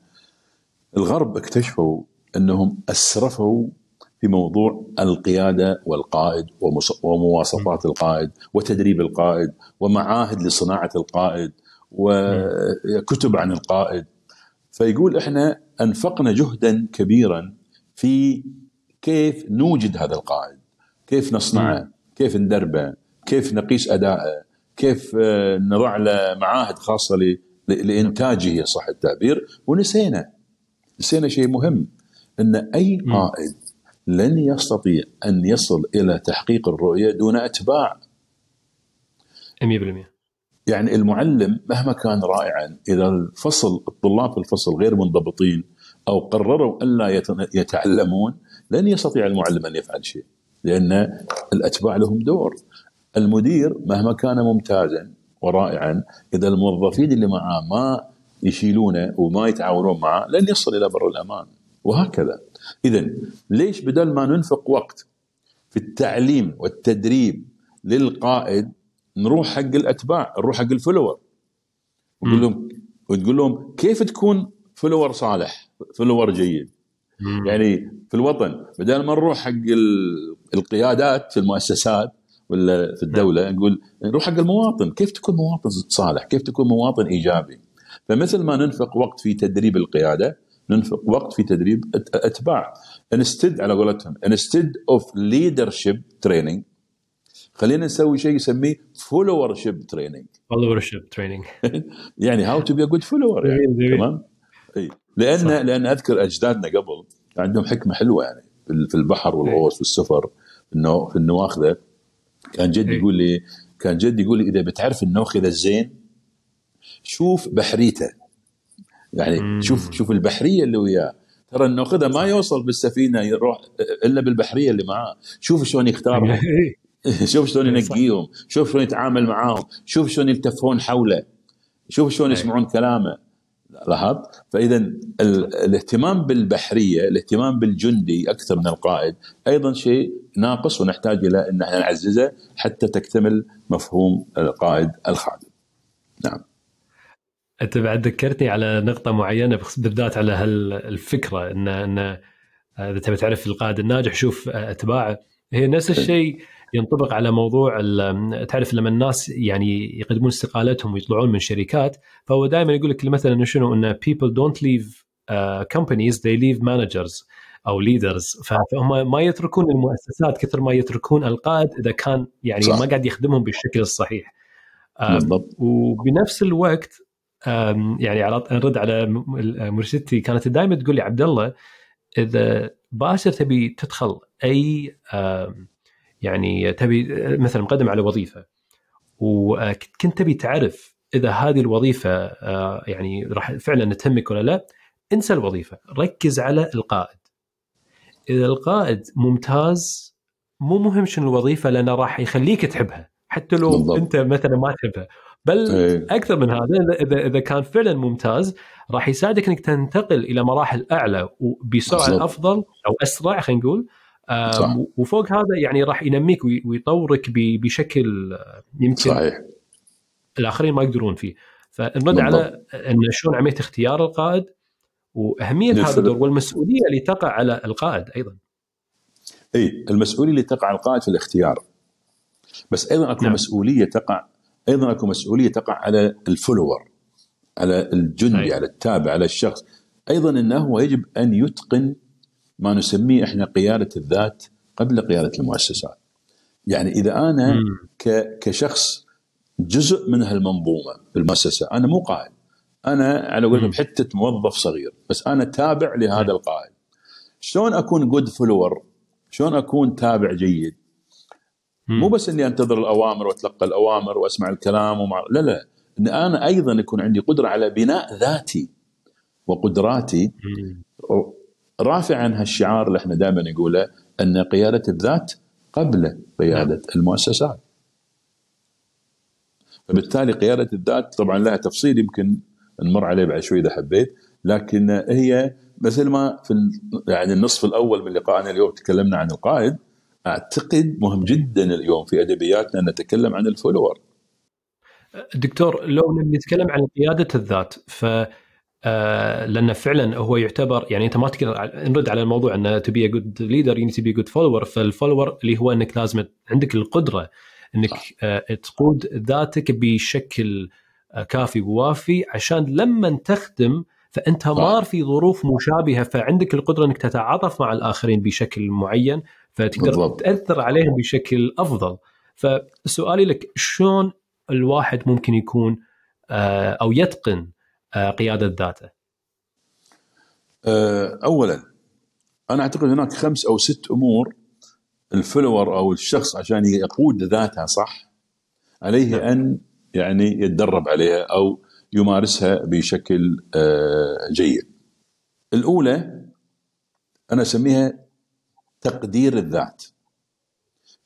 الغرب اكتشفوا إنهم أسرفوا في موضوع القيادة والقائد ومواصفات القائد وتدريب القائد ومعاهد لصناعة القائد وكتب عن القائد. فيقول إحنا أنفقنا جهدا كبيرا في كيف نوجد هذا القائد كيف نصنعه كيف ندربه كيف نقيس اداءه كيف آه، نضع له معاهد خاصة لإنتاجه صح التعبير؟ ونسينا نسينا شيء مهم إن أي قائد لن يستطيع أن يصل إلى تحقيق الرؤية دون أتباع. 100% يعني المعلم مهما كان رائعا إذا الفصل الطلاب في الفصل غير منضبطين أو قرروا الا يتعلمون لن يستطيع المعلم أن يفعل شيء لأن الأتباع لهم دور. المدير مهما كان ممتازا ورائعا إذا الموظفين اللي معاه ما يشيلونه وما يتعاونون معه لن يصل إلى بر الأمان. وهكذا. اذا ليش بدل ما ننفق وقت في التعليم والتدريب للقائد نروح حق الأتباع نروح حق ال follower وتقول لهم وتقول لهم كيف تكون follower صالح follower جيد؟ مم. يعني في الوطن بدل ما نروح حق ال- القيادات في المؤسسات ولا في الدولة نقول نروح حق المواطن. كيف تكون مواطن صالح؟ كيف تكون مواطن إيجابي؟ فمثل ما ننفق وقت في تدريب القيادة ننفق وقت في تدريب أتباع. instead على قولتهم. instead of leadership training خلينا نسوي شيء يسميه followership training followership training. يعني how to be a good follower يعني. تمام؟ إي. لأن صح. لأن أذكر أجدادنا قبل عندهم حكمة حلوة يعني في ال- في البحر والغوص والسفر انه في النواخذه كان جدي. يقول لي كان جدي يقول لي إذا بتعرف النوخذة الزين شوف بحريته. يعني مم. شوف شوف البحرية اللي وياه. ترى النوخذه ما يوصل بالسفينة يروح إلا بالبحرية اللي معاه. شوف شلون يختارهم. شوف شلون إيه،. ينقيهم. شوف شلون يتعامل معاهم. شوف شلون يلتفون حوله. شوف شلون أي. يسمعون كلامه. لاحظت فإذا ال- الاهتمام بالبحرية الاهتمام بالجندي أكثر من القائد. أيضا شيء ناقص ونحتاج إلى إن إحنا نعززه حتى تكتمل مفهوم القائد الخادم. نعم. أنت بعد ذكرتني على نقطة معينة بالذات على هالفكرة ان ان إذا تبي تعرف القائد الناجح شوف أتباعه. هي نفس الشيء ينطبق على موضوع تعرف لما الناس يعني يقدمون استقالتهم ويطلعون من شركات فهو دائما يقول لك مثلا شنو؟ إن people don't leave uh, companies they leave managers أو leaders. فهم ما يتركون المؤسسات كثر ما يتركون القائد إذا كان يعني صح. ما قاعد يخدمهم بالشكل الصحيح. آم، بالضبط. وبنفس الوقت يعني على نرد على م- مرشدتي كانت دائما تقول لي عبد الله إذا باشر تبي تدخل أي يعني تبي مثلا مقدم على وظيفة وكنت تبي تعرف إذا هذه الوظيفة أه، يعني راح فعلا تهمك ولا لا انسى الوظيفة ركز على القائد إذا القائد ممتاز مو مهم شنو الوظيفة لأنه راح يخليك تحبها حتى لو بالضبط. أنت مثلا ما تحبها بل إيه. أكثر من هذا اذا اذا كان فعلا ممتاز راح يساعدك إنك تنتقل إلى مراحل أعلى وبسرعة بالضبط. أفضل أو أسرع خلينا نقول صح. وفوق هذا يعني راح ينميك وي- ويطورك بشكل يمكن صحيح الآخرين ما يقدرون فيه فنرد. على إن شلون عمليه اختيار القائد وأهمية. هذا الدور والمسؤولية اللي تقع على القائد أيضا اي المسؤولية اللي تقع على القائد في الاختيار بس أيضا أكو نعم. مسؤولية تقع أيضا أكو مسؤولية تقع على الفولور على الجندي أي. على التابع على الشخص أيضا إنه هو يجب أن يتقن ما نسميه إحنا قيادة الذات قبل قيادة المؤسسات يعني إذا أنا. ك- كشخص جزء من هالمنظومة بالمؤسسه أنا مو قائد أنا على قولتهم مم. حتة موظف صغير بس أنا تابع لهذا القائد شلون أكون good follower شلون أكون تابع جيد. مو بس إني أنتظر الأوامر وأتلقى الأوامر وأسمع الكلام ومع... لا لا. إن أنا أيضا يكون عندي قدرة على بناء ذاتي وقدراتي. رافعا هالشعار اللي إحنا دائما نقوله أن قيادة الذات قبل قيادة المؤسسات. فبالتالي قيادة الذات طبعا لها تفصيل يمكن نمر عليه بعد شوي إذا حبيت لكن هي مثل ما في يعني النصف الأول من لقائنا اليوم تكلمنا عن القائد أعتقد مهم جدا اليوم في أدبياتنا نتكلم عن ال follower. دكتور لو نتكلم عن قيادة الذات ف آه، لأن فعلا هو يعتبر يعني أنت ما تقدر نرد على الموضوع أن تبي good leader يعني تبي good follower فال follower اللي هو أنك لازم عندك القدرة أنك صح. آه، تقود ذاتك بشكل آه، كافي ووافي عشان لما تخدم فأنت مار في ظروف مشابهة فعندك القدرة أنك تتعاطف مع الآخرين بشكل معين فتقدر بالضبط. تأثر عليهم بشكل أفضل فسؤالي لك شلون الواحد ممكن يكون آه، أو يتقن آه، قيادة ذاته أه، اولا أنا أعتقد هناك خمس أو ست أمور ال follower أو الشخص عشان يقود ذاته صح عليه أن يعني يتدرب عليها أو يمارسها بشكل جيد. الأولى أنا أسميها تقدير الذات.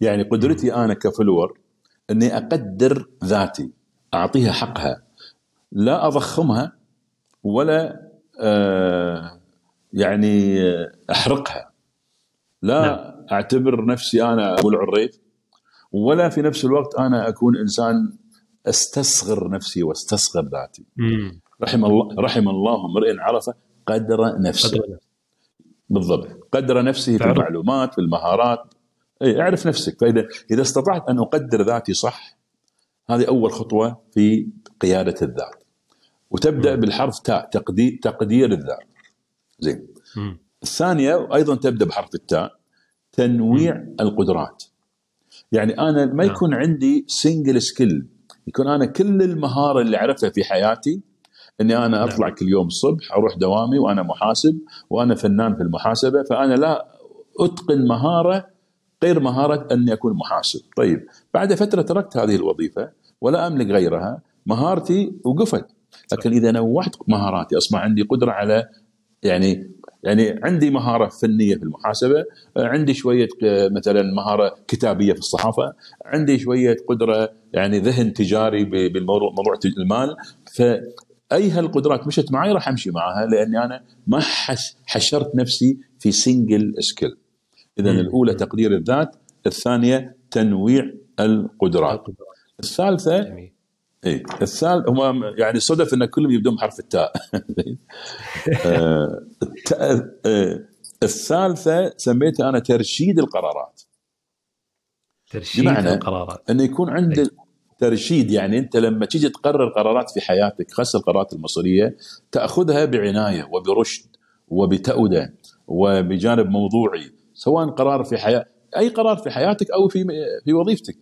يعني قدرتي أنا كفلور إني أقدر ذاتي أعطيها حقها لا أضخمها ولا آه يعني أحرقها لا نعم. أعتبر نفسي أنا أبو العريف ولا في نفس الوقت أنا أكون إنسان استصغر نفسي واستصغر ذاتي مم. رحم الله رحم الله امرئ عرف قدر نفسه قدر نفسه. بالضبط. قدر نفسه في. المعلومات في المهارات. اي اعرف نفسك. فإذا إذا استطعت أن أقدر ذاتي صح هذه أول خطوة في قيادة الذات. وتبدأ مم. بالحرف تاء تقدير تقدير الذات. زين. مم. الثانية أيضا تبدأ بحرف التاء تنويع القدرات. يعني أنا ما نعم. يكون عندي single skill يكون أنا كل المهارة اللي عرفتها في حياتي إني أنا نعم. أطلع كل يوم الصبح أروح دوامي وأنا محاسب وأنا فنان في المحاسبة فأنا لا أتقن مهارة غير مهارة إني أكون محاسب، طيب بعد فترة تركت هذه الوظيفة ولا أملك غيرها، مهارتي وقفت، لكن إذا نوعت مهاراتي أصبح عندي قدرة على يعني يعني عندي مهارة فنية في المحاسبة، عندي شوية مثلا مهارة كتابية في الصحافة، عندي شوية قدرة يعني ذهن تجاري بالموضوع موضوع المال، فاي هالقدرات مشت معي راح أمشي معها لأني أنا ما حش حشرت نفسي في single skill. اذا. الأولى تقدير الذات، الثانية تنويع القدرات، الثالثة جميل. اي الثالث هم يعني صدف إن كلهم يبدون بحرف التاء. آه، آه، الثالثة سميتها أنا ترشيد القرارات. ترشيد بمعنى القرارات. انه يكون عندك ترشيد يعني أنت لما تيجي تقرر قرارات في حياتك خاصة القرارات المصيريه تأخذها بعناية وبرشد وبتأوده وبجانب موضوعي سواء قرار في حياه أي قرار في حياتك أو في في وظيفتك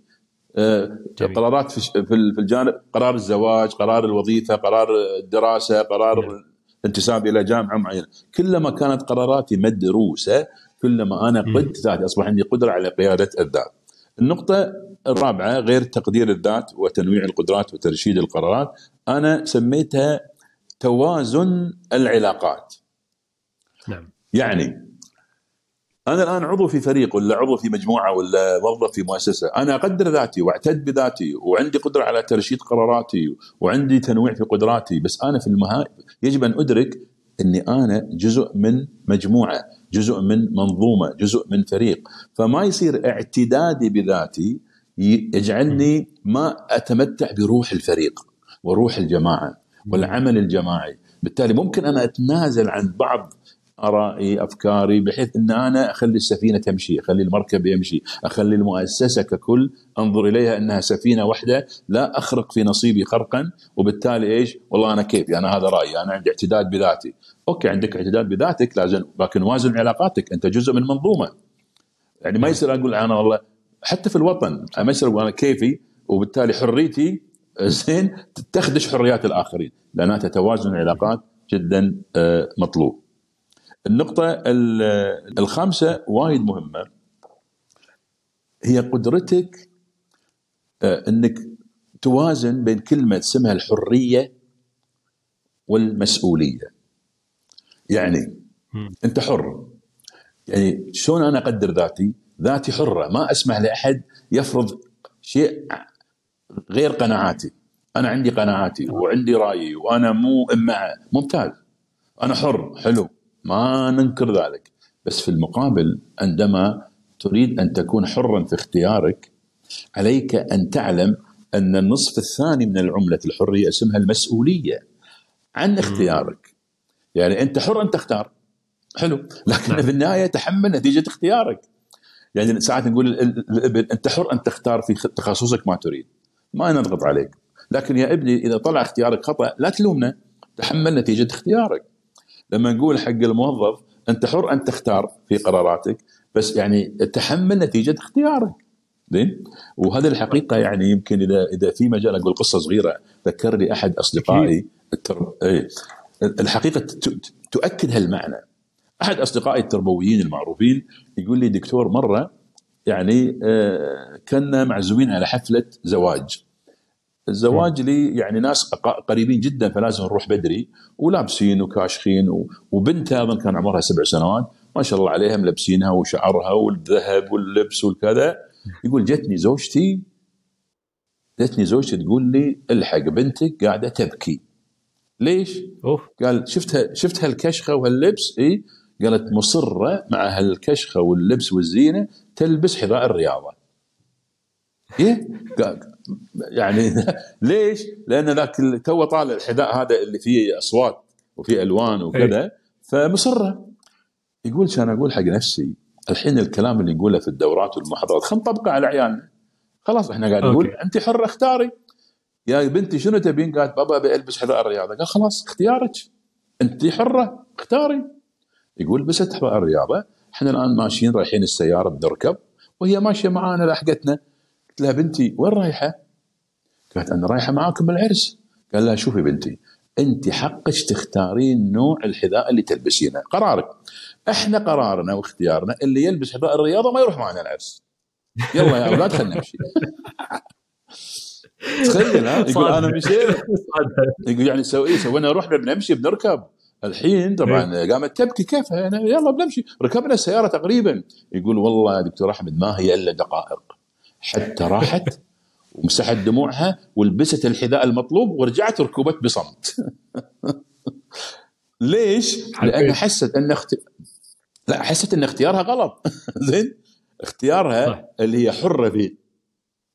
آه، جميل. قرارات في في الجانب قرار الزواج قرار الوظيفة قرار الدراسة قرار. الانتساب إلى جامعة معينة كلما كانت قراراتي مدروسة كلما أنا. قدت ذاتي أصبح عندي قدرة على قيادة الذات النقطة الرابعة غير تقدير الذات وتنويع القدرات وترشيد القرارات أنا سميتها توازن العلاقات. نعم. يعني أنا الآن عضو في فريق ولا عضو في مجموعة ولا موظف في مؤسسة أنا أقدر ذاتي وأعتد بذاتي وعندي قدرة على ترشيد قراراتي وعندي تنويع في قدراتي بس أنا في النهايه يجب أن أدرك إني أنا جزء من مجموعة جزء من منظومة جزء من فريق. فما يصير اعتدادي بذاتي يجعلني ما أتمتع بروح الفريق وروح الجماعة والعمل الجماعي. بالتالي ممكن أنا أتنازل عن بعض آرائي أفكاري بحيث إن أنا أخلي السفينة تمشي، أخلي المركب يمشي، أخلي المؤسسة ككل أنظر إليها إنها سفينة واحدة لا أخرق في نصيبي خرقا. وبالتالي إيش؟ والله أنا كيفي أنا هذا رأيي. أنا عندي اعتداد بذاتي. أوكي عندك اعتداد بذاتك لازم لكن وازن علاقاتك. أنت جزء من منظومة. يعني ما يصير أقول أنا والله حتى في الوطن ما يصير أقول أنا كيفي وبالتالي حريتي زين تخدش حريات الآخرين لأنها تتوازن العلاقات جدا آه، مطلوب. النقطة ال- الخامسة وايد مهمة هي قدرتك آه، إنك توازن بين كلمة اسمها الحرية والمسؤولية. يعني. أنت حر. يعني شلون أنا أقدر ذاتي؟ ذاتي حرة. ما أسمح لأحد يفرض شيء غير قناعاتي. أنا عندي قناعاتي وعندي رأيي وأنا مو مع ممتاز. أنا حر حلو. ما ننكر ذلك. بس في المقابل عندما تريد أن تكون حرا في اختيارك عليك أن تعلم أن النصف الثاني من العملة الحرية اسمها المسؤولية عن اختيارك. يعني أنت حر ان تختار. حلو. لكن نعم. في النهاية تحمل نتيجة اختيارك. يعني ساعات نقول الابن أنت حر أن تختار في تخصصك ما تريد. ما نضغط عليك. لكن يا ابني إذا طلع اختيارك خطأ لا تلومنا. تحمل نتيجة اختيارك. لما نقول حق الموظف أنت حر أن تختار في قراراتك بس يعني تحمل نتيجة اختيارك. زين؟ وهذه الحقيقة يعني يمكن إذا إذا في مجال أقول قصة صغيرة ذكر لي أحد أصدقائي. إيه. الحقيقة تؤكد هالمعنى. أحد أصدقائي التربويين المعروفين يقول لي دكتور مرة يعني آه، كنا معزومين على حفلة زواج. الزواج لي يعني ناس قريبين جدا فلازم نروح بدري ولابسين وكاشخين وبنتها اظن كان عمرها سبع سنوات ما شاء الله عليها ملبسينها وشعرها والذهب واللبس والكذا. يقول جتني زوجتي جتني زوجتي تقول لي الحق بنتك قاعدة تبكي. ليش؟ أوف. قال شفتها شفت هالكشخه وهاللبس اي قالت مصرة مع هالكشخة واللبس والزينة تلبس حذاء الرياضة. إيه؟ يعني ليش؟ لأن ذاك تو طالع الحذاء هذا اللي فيه أصوات وفيه ألوان وكذا. فمصرة يقول كان أقول حق نفسي الحين الكلام اللي نقوله في الدورات والمحاضرات خلينا نطبقه على عيالنا. خلاص إحنا قاعد نقول انت حرة اختاري. يا بنتي شنو تبين؟ قالت بابا أبي ألبس حذاء الرياضة. قال خلاص اختيارك. انت حرة اختاري. يقول لبست حذاء الرياضة إحنا الآن ماشيين رايحين السيارة بنركب وهي ماشية معانا لحقتنا. قلت لها بنتي وين رايحة؟ قالت أنا رايحة معاكم بالعرس قال لها شوفي بنتي انت حقك تختارين نوع الحذاء اللي تلبسينه قرارك. إحنا قرارنا واختيارنا اللي يلبس حذاء الرياضة ما يروح معنا العرس. يلا يا أولاد خلينا نمشي. تخيل ها؟ يقول أنا مشيت. يقول يعني سوي إيه سوينا رحنا بنمشي بنركب. الحين طبعا إيه. قامت تبكي كيف؟ يعني يلا بنمشي. ركبنا السيارة تقريبا. يقول والله يا دكتور أحمد ما هي إلا دقائق. حتى راحت ومسحت دموعها ولبست الحذاء المطلوب ورجعت ركبت بصمت. ليش؟ لأن حست إن اخت... لا حست إن اختيارها غلط. زين؟ اختيارها اللي هي حرة فيه.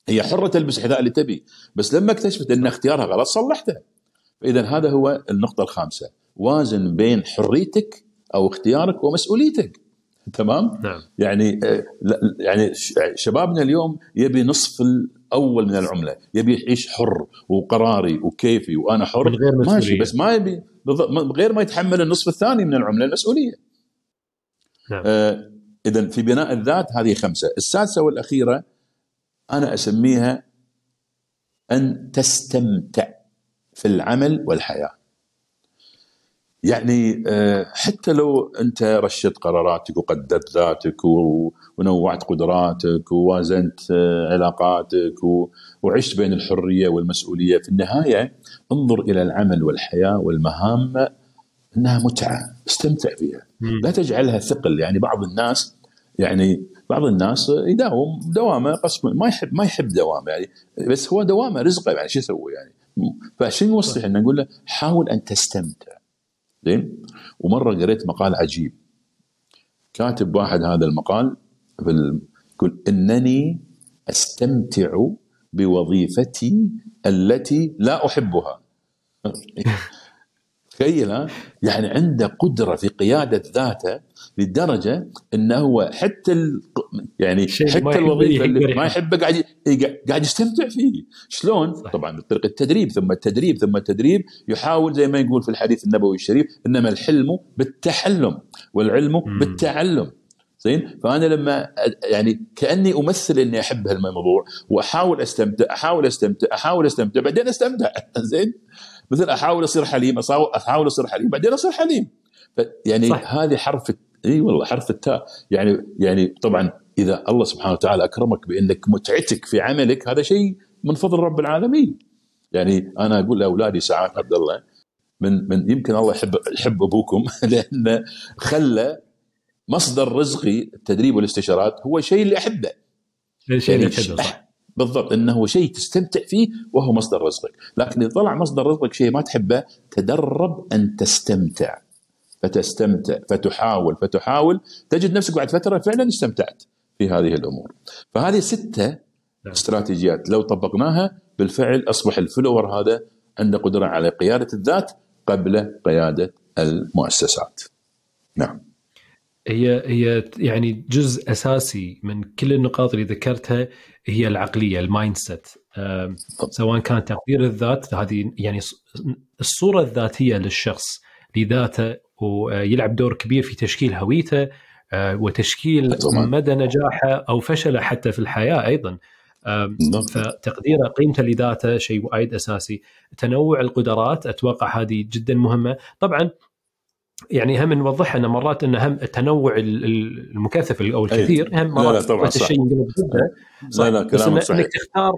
هي حرة تلبس الحذاء اللي تبي. بس لما اكتشفت إن اختيارها غلط صلحته فاذا هذا هو النقطة الخامسة. وازن بين حريتك أو اختيارك ومسؤوليتك تمام نعم. يعني آه، يعني شبابنا اليوم يبي نصف الأول من العملة يبي يعيش حر وقراري وكيفي وأنا حر من غير مسؤولية. ماشي بس ما يبي غير ما يتحمل النصف الثاني من العملة المسؤولية نعم. آه اذا في بناء الذات هذه خمسة السادسة والأخيرة أنا أسميها أن تستمتع في العمل والحياة يعني آه، حتى لو أنت رشدت قراراتك وقدرت ذاتك ونوعت قدراتك ووازنت آه، علاقاتك وعشت بين الحرية والمسؤولية في النهاية انظر إلى العمل والحياة والمهام إنها متعة استمتع فيها لا تجعلها ثقل. يعني بعض الناس يعني بعض الناس يداوم دوامة قسم ما يحب ما يحب دوامة يعني بس هو دوامة رزقه يعني شو يسوي يعني؟ فعشان نوصي إحنا نقول له حاول أن تستمتع. زين؟ ومرة قريت مقال عجيب. كاتب واحد هذا المقال في يقول إنني أستمتع بوظيفتي التي لا أحبها. تخيل يعني عنده قدرة في قيادة ذاته لدرجة إنه هو حتى ال... يعني حتى الوظيفة اللي ما يحبه قاعد قاعد يستمتع فيه شلون؟ صح. طبعا بطريقه التدريب ثم التدريب ثم التدريب يحاول زي ما يقول في الحديث النبوي الشريف إنما الحلم بالتحلم والعلم مم. بالتعلم زين فأنا لما يعني كأني أمثل إني أحب هالموضوع وأحاول أستمتع أحاول أستمتع أحاول أستمتع بعدين أستمتع زين مثل أحاول أصير حليم أحاول أصير حليم بعدين أصير حليم يعني صح. هذه حرف إي والله حرف التاء. يعني يعني طبعا إذا الله سبحانه وتعالى أكرمك بأنك متعتك في عملك هذا شيء من فضل رب العالمين. يعني أنا أقول لأولادي ساعات عبد الله من من يمكن الله يحب يحب أبوكم لأن خلى مصدر رزقي التدريب والاستشارات هو شيء اللي أحبه. الشيء اللي يعني تحبه صح. بالضبط إنه شيء تستمتع فيه وهو مصدر رزقك. لكن إذا طلع مصدر رزقك شيء ما تحبه تدرب أن تستمتع. فتستمتع فتحاول فتحاول تجد نفسك بعد فترة فعلا استمتعت في هذه الأمور. فهذه ستة نعم. استراتيجيات لو طبقناها بالفعل أصبح الفلور هذا عنده قدرة على قيادة الذات قبل قيادة المؤسسات. نعم. هي هي يعني جزء أساسي من كل النقاط اللي ذكرتها هي العقلية ال mindset سواء كان تقدير الذات هذه يعني الصورة الذاتية للشخص. لذاته ويلعب دور كبير في تشكيل هويته آه، وتشكيل مدى نجاحه أو فشله حتى في الحياة أيضا. فتقديره قيمته لذاته شيء وايد أساسي. تنوع القدرات أتوقع هذه جدا مهمة. طبعا يعني هم نوضحها أن مرات أن هم التنوع المكثف أو الكثير. هم مرات لا لا طبعا الشيء لا لا بس إنك تختار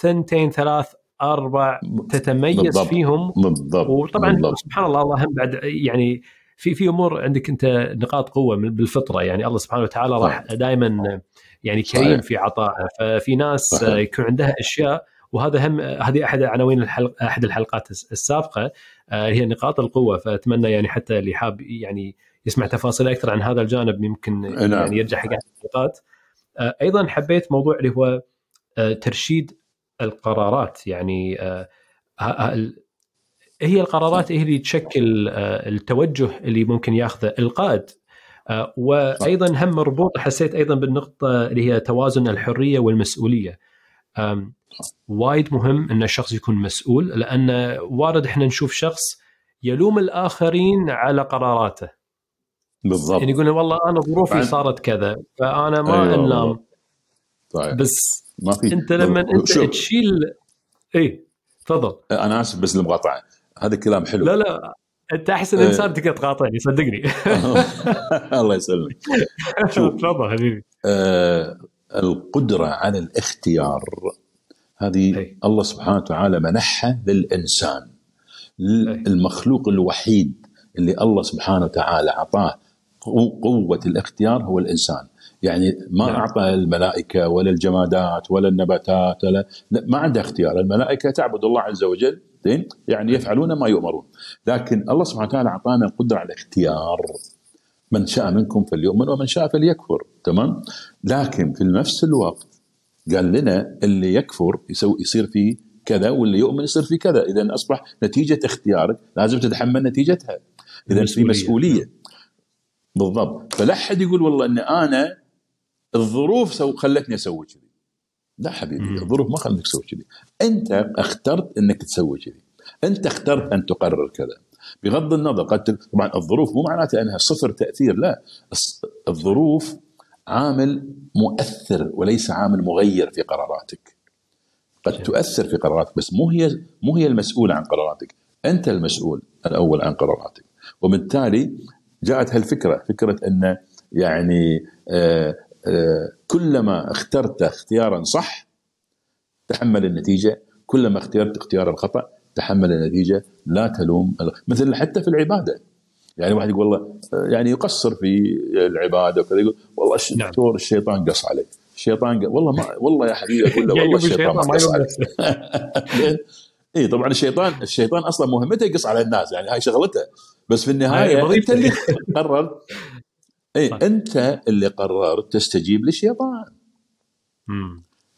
ثنتين ثلاث أربع تتميز بالضبط. فيهم. بالضبط. وطبعا بالضبط. سبحان الله الله هم بعد يعني في في أمور عندك أنت نقاط قوة بالفطرة. يعني الله سبحانه وتعالى راح دائما يعني كريم في عطائه. ففي ناس صحيح. يكون عندها أشياء وهذا هم هذه أحد عناوين الحلق أحد الحلقات السابقة آه، هي نقاط القوة. فأتمنى يعني حتى اللي حاب يعني يسمع تفاصيل أكثر عن هذا الجانب يمكن نعم. يعني يرجع حق الحلقات. آه، أيضا حبيت موضوع اللي هو آه، ترشيد القرارات يعني آه، هي القرارات هي اللي تشكل آه، التوجه اللي ممكن ياخذه القائد. آه، وأيضا هم مربوط حسيت أيضا بالنقطة اللي هي توازن الحرية والمسؤولية. وايد مهم إن الشخص يكون مسؤول لأن وارد إحنا نشوف شخص يلوم الآخرين على قراراته. بالضبط. يعني يقول والله أنا ظروفي صارت كذا فأنا ما أيوة. أنام. طيب بس ما في. انت لما انت شوف. تشيل اي تفضل. أنا آسف بس المقاطعه هذا الكلام حلو. لا لا أنت احسن إيه. انسان تقدر تقاطعني صدقني. الله يسلمك. شوف. تفضل حبيبي. آه القدرة على الاختيار هذه أي. الله سبحانه وتعالى منحها للإنسان. أي. المخلوق الوحيد اللي الله سبحانه وتعالى أعطاه قو- قوة الاختيار هو الإنسان. يعني ما نعم. أعطى الملائكة ولا الجمادات ولا النباتات ولا لا ما عنده اختيار. الملائكة تعبد الله عز وجل زين؟ يعني يفعلون ما يؤمرون. لكن الله سبحانه وتعالى أعطانا القدرة على الاختيار. من شاء منكم فليؤمن ومن شاء فليكفر. تمام؟ لكن في نفس الوقت قال لنا اللي يكفر يسوي يصير فيه كذا واللي يؤمن يصير فيه كذا. اذا أصبح نتيجة اختيارك لازم تتحمل نتيجتها. اذا في. مسؤولية. بالضبط. فلا أحد يقول والله إن أنا الظروف سو خلتني أسوي كذي. لا حبيبي مم. الظروف ما خلتك تسوي كذي. أنت اخترت إنك تسوي كذي. أنت اخترت أن تقرر كذا. بغض النظر قد طبعا الظروف مو معناتها أنها صفر تأثير لا. الظروف عامل مؤثر وليس عامل مغير في قراراتك. قد. تؤثر في قراراتك بس مو هي مو هي المسؤوله عن قراراتك. أنت المسؤول الأول عن قراراتك. وبالتالي جاءت هالفكرة فكرة أن يعني آه كلما اخترت اختيارا صح تحمل النتيجة. كلما اخترت اختيارا خطأ تحمل النتيجة. لا تلوم مثل حتى في العبادة. يعني واحد يقول والله يعني يقصر في العبادة وكذا يقول والله الش- نعم. الشيطان قص عليك الشيطان قص والله ما والله يا حبيبي أقول له يعني والله الشيطان ما قص نفسه. اي طبعا الشيطان الشيطان أصلا مهمته يقص على الناس يعني هاي شغلته. بس في النهاية هاي أنت. اللي قررت اي صح. أنت اللي قررت تستجيب للشيطان.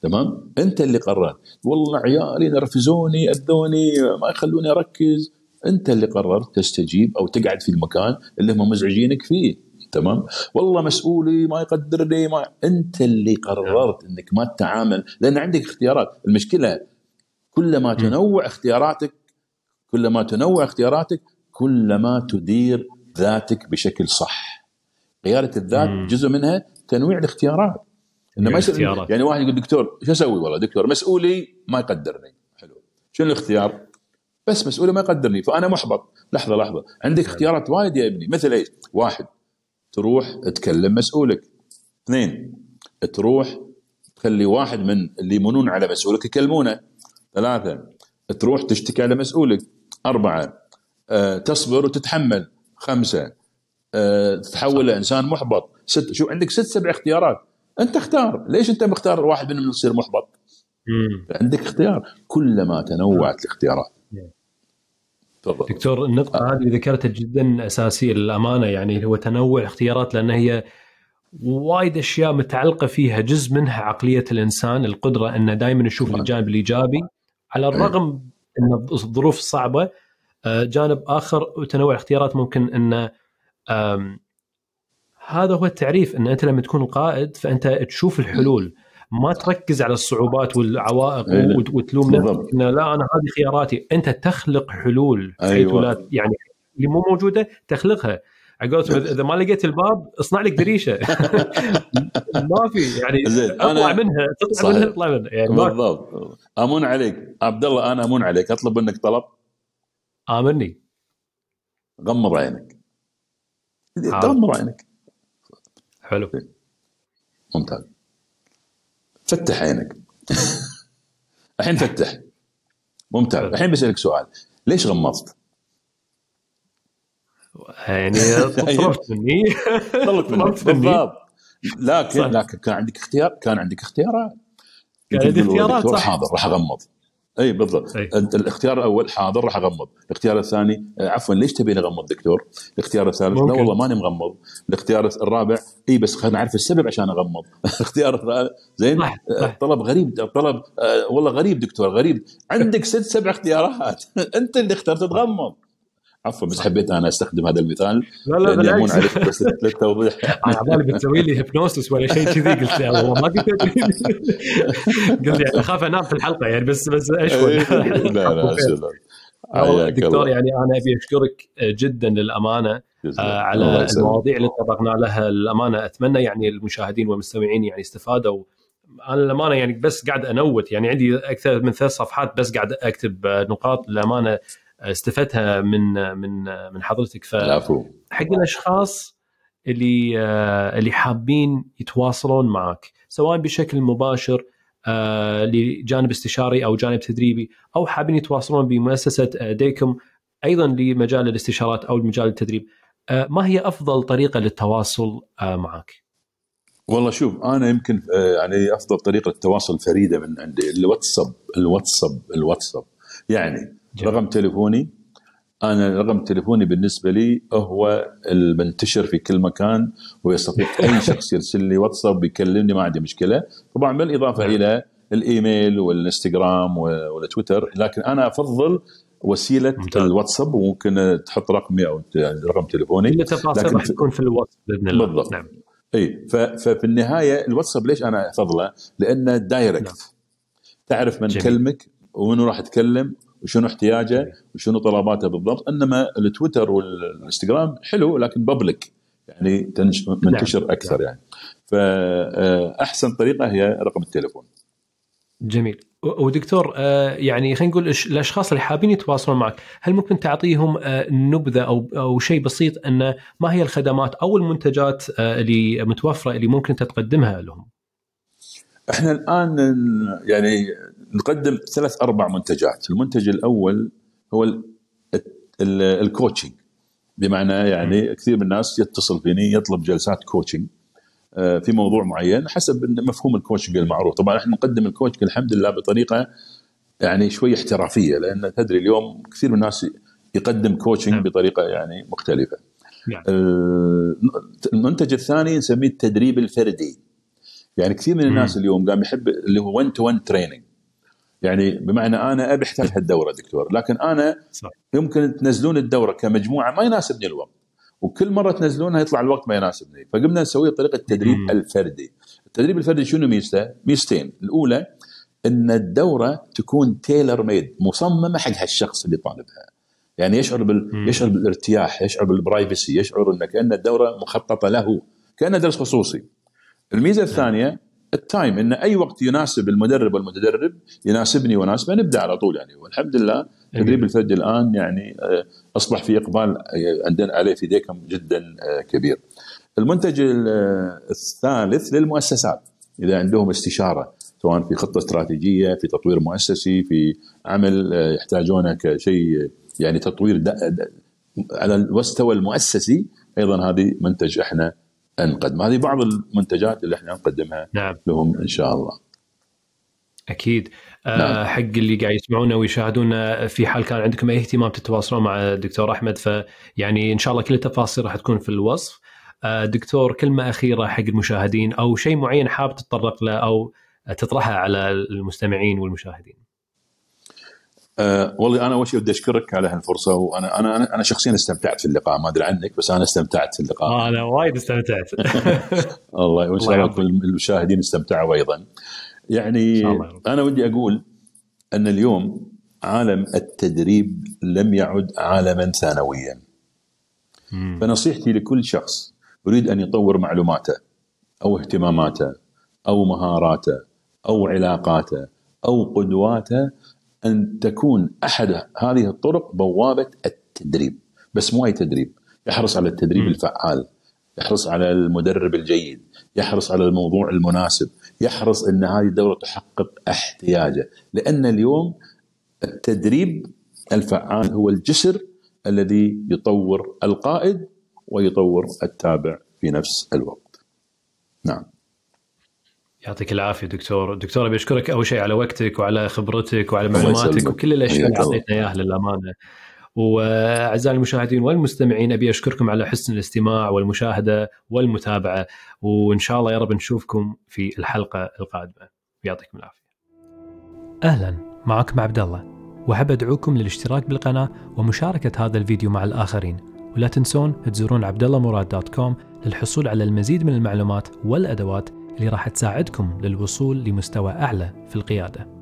تمام؟ أنت اللي قررت. والله عيالي نرفزوني أذوني ما يخلوني أركز. أنت اللي قررت تستجيب أو تقعد في المكان اللي هم مزعجينك فيه. تمام؟ والله مسؤولي ما يقدرني ما أنت اللي قررت إنك ما تتعامل. لأن عندك اختيارات. المشكلة كلما تنوع اختياراتك كلما تنوع اختياراتك كلما تدير ذاتك بشكل صح. قياده الذات مم. جزء منها تنويع الاختيارات. إنه ما يصير. يعني واحد يقول دكتور شو أسوي والله دكتور؟ مسؤولي ما يقدرني. حلو. شنو الاختيار؟ بس مسؤولي ما يقدرني فأنا محبط. لحظة لحظة. عندك اختيارات وايد يا ابني. مثل إيش؟ واحد تروح تكلم مسؤولك. اثنين تروح تخلي واحد من اللي يمنون على مسؤولك يكلمونه. ثلاثة تروح تشتكي على مسؤولك. أربعة أه تصبر وتتحمل. خمسة تتحول لإنسان محبط. ست شو عندك ست سبع اختيارات. أنت اختار. ليش أنت مختار واحد منهم يصير محبط؟ مم. عندك اختيار. كلما تنوعت الاختيارات. تفضل. دكتور النقطة هذه اللي ذكرتها جدا أساسية للأمانة يعني هو تنوع الاختيارات لأن هي وايد أشياء متعلقة فيها جزء منها عقلية الإنسان القدرة أنه دائما يشوف طبعاً. الجانب الإيجابي. على الرغم أن الظروف صعبة آه، جانب آخر وتنوع الاختيارات ممكن أن آم، هذا هو التعريف أن أنت لما تكون القائد فأنت تشوف الحلول. ما تركز على الصعوبات والعوائق. وت- وتلوم. نفسك إنه لا أنا هذه خياراتي. أنت تخلق حلول حيث أيوة. لا يعني اللي مو موجودة تخلقها. على قولتهم إذا ما لقيت الباب اصنع لك دريشه ما في يعني اطلع أنا- منها تطلع صحيح. منها تطلع منها. يعني ما بالضبط. امون عليك. عبد الله أنا امون عليك. أطلب منك طلب؟ امني غمض عينك. غمض عينك. حلو. ممتاز. فتح عينك. الحين فتح. ممتاز. الحين بسألك سؤال. ليش غمضت؟ يعني طلبت مني. طلبت منك طلبت مني. بالضبط. لكن. لكن كان عندك اختيار كان عندك اختيارات. كان عندي اختيارات، صح. حاضر راح أغمض. أي بالضبط. أي. أنت الاختيار الأول حاضر راح أغمض. الاختيار الثاني آه، عفوا ليش تبيني اغمض دكتور؟ الاختيار الثالث لا ممكن. والله ماني مغمض. الاختيار الرابع إي بس خلينا نعرف السبب عشان أغمض. الاختيار الثالث زين؟ صح،. آه، طلب غريب طلب آه، والله غريب دكتور غريب. عندك ست سبع اختيارات. أنت اللي اخترت تغمض. عفوا بس حبيت أنا أستخدم هذا المثال لا لا بالعكس. عليك بس للتوضيح. على بالي بتسوي لي هيبنوسس ولا شيء كذي قلت الله ما قلت قلت يعني أخاف أنام في الحلقة يعني بس بس اشوى لا لا دكتور. يعني أنا أبي أشكرك جدا للأمانة آه، على. المواضيع اللي طرقنا لها. الامانه أتمنى يعني المشاهدين والمستمعين يعني استفادوا. أنا الامانه يعني بس قاعد أنوت يعني عندي أكثر من ثلاث صفحات بس قاعد أكتب آه، نقاط. للأمانة استفدتها من من من حضرتك. ف حق الأشخاص اللي آه، اللي حابين يتواصلون معك سواء بشكل مباشر آه، لجانب استشاري أو جانب تدريبي أو حابين يتواصلون بمؤسسة آه، ديكم أيضا لمجال الاستشارات أو مجال التدريب ما هي أفضل طريقة للتواصل معك؟ والله شوف أنا يمكن يعني أفضل طريقة التواصل فريدة من عندي الواتساب الواتساب الواتساب. يعني جميل. رقم تليفوني أنا رقم تليفوني بالنسبة لي هو المنتشر في كل مكان ويستطيع أي شخص يرسل لي واتساب يكلمني ما عندي مشكلة طبعا بالإضافة نعم. إلى الإيميل والإنستغرام والتويتر لكن أنا أفضل وسيلة ممتاز. الواتساب وممكن تحط رقمي أو يعني رقم تليفوني كل التفاصيل لكن راح تكون في الواتس بإذن الله بالضبط. نعم إي ففي النهاية الواتساب ليش أنا أفضله؟ لأنه direct نعم. تعرف من جميل. كلمك ومنو راح يتكلم وشنو احتياجه. وشنو طلباته بالضبط. إنما التويتر والإنستغرام حلو لكن public يعني تنش- منتشر أكثر يعني. فاحسن طريقة هي رقم التليفون. جميل. ودكتور آه، يعني خلينا نقول الأشخاص اللي حابين يتواصلون معك هل ممكن تعطيهم آه، نبذة أو أو شيء بسيط إن ما هي الخدمات أو المنتجات آه، اللي متوفرة اللي ممكن انت تقدمها لهم؟ إحنا الآن يعني نقدم ثلاث أربع منتجات، المنتج الأول هو ال- ال- coaching بمعنى يعني كثير من الناس يتصل فيني يطلب جلسات coaching آه، في موضوع معين حسب مفهوم ال coaching المعروف، طبعا إحنا نقدم الكوتشنج الحمد لله بطريقة يعني شوي احترافية لأن تدري اليوم كثير من الناس يقدم coaching نعم. بطريقة يعني مختلفة. نعم. المنتج الثاني نسميه التدريب الفردي يعني كثير من الناس. اليوم قام يحب اللي هو 1 to 1 training يعني بمعنى أنا أبي احتاج هالدورة دكتور لكن أنا صح. يمكن تنزلون الدورة كمجموعة ما يناسبني الوقت. وكل مرة تنزلونها يطلع الوقت ما يناسبني. فقمنا نسوي طريقة التدريب مم. الفردي. التدريب الفردي شنو ميزته؟ ميزتين. الأولى إن الدورة تكون tailor made مصممة حق هالشخص اللي طالبها. يعني يشعر بال... مم. يشعر بالارتياح يشعر بال privacy يشعر ان كأن الدورة مخططة له كأنه درس خصوصي. الميزة الثانية ال time إن أي وقت يناسب المدرب والمتدرب يناسبني ويناسبه نبدأ على طول يعني. والحمد لله تدريب الفرد الآن يعني آه، أصبح في إقبال آه، عندنا عليه في ديكم جدا آه، كبير. المنتج ال- الثالث للمؤسسات. إذا عندهم استشارة سواء في خطة استراتيجية في تطوير مؤسسي في عمل يحتاجونه كشيء يعني تطوير على المستوى المؤسسي أيضا هذه منتج إحنا نقدم. هذه بعض المنتجات اللي إحنا نقدمها نعم. لهم إن شاء الله. أكيد. آه نعم. حق اللي قاعد يسمعونا ويشاهدونا في حال كان عندكم أي اهتمام تتواصلون مع الدكتور أحمد فيعني إن شاء الله كل التفاصيل راح تكون في الوصف. آه دكتور كلمة أخيرة حق المشاهدين أو شيء معين حاب تتطرق له أو تطرحه على المستمعين والمشاهدين. أه والله أنا أول شيء بدي أشكرك على هالفرصة وأنا أنا أنا, شخصيا استمتعت في اللقاء ما أدري عنك بس أنا استمتعت في اللقاء. آه أنا وايد استمتعت. الله وإن شاء الله المشاهدين استمتعوا أيضا. يعني. أنا ودي أقول أن اليوم عالم التدريب لم يعد عالما ثانويا. مم. فنصيحتي لكل شخص يريد أن يطور معلوماته أو اهتماماته أو مهاراته أو علاقاته أو قدواته أن تكون أحد هذه الطرق بوابة التدريب. بس مو أي تدريب. يحرص على التدريب. الفعال. يحرص على المدرب الجيد. يحرص على الموضوع المناسب. يحرص أن هذه الدورة تحقق احتياجه. لأن اليوم التدريب الفعال هو الجسر الذي يطور القائد ويطور التابع في نفس الوقت. نعم. يعطيك العافية دكتور، دكتور أبي أشكرك أول شيء على وقتك وعلى خبرتك وعلى معلوماتك وكل الأشياء اللي اعطيتنا اياها للامانه. وأعزائي المشاهدين والمستمعين أبي أشكركم على حسن الاستماع والمشاهدة والمتابعة وإن شاء الله يا رب نشوفكم في الحلقة القادمة. يعطيكم العافية. أهلا معكم عبد الله وأحب أدعوكم للاشتراك بالقناة ومشاركة هذا الفيديو مع الآخرين ولا تنسون تزورون عبدالله دوت كوم للحصول على المزيد من المعلومات والأدوات اللي راح تساعدكم للوصول لمستوى أعلى في القيادة.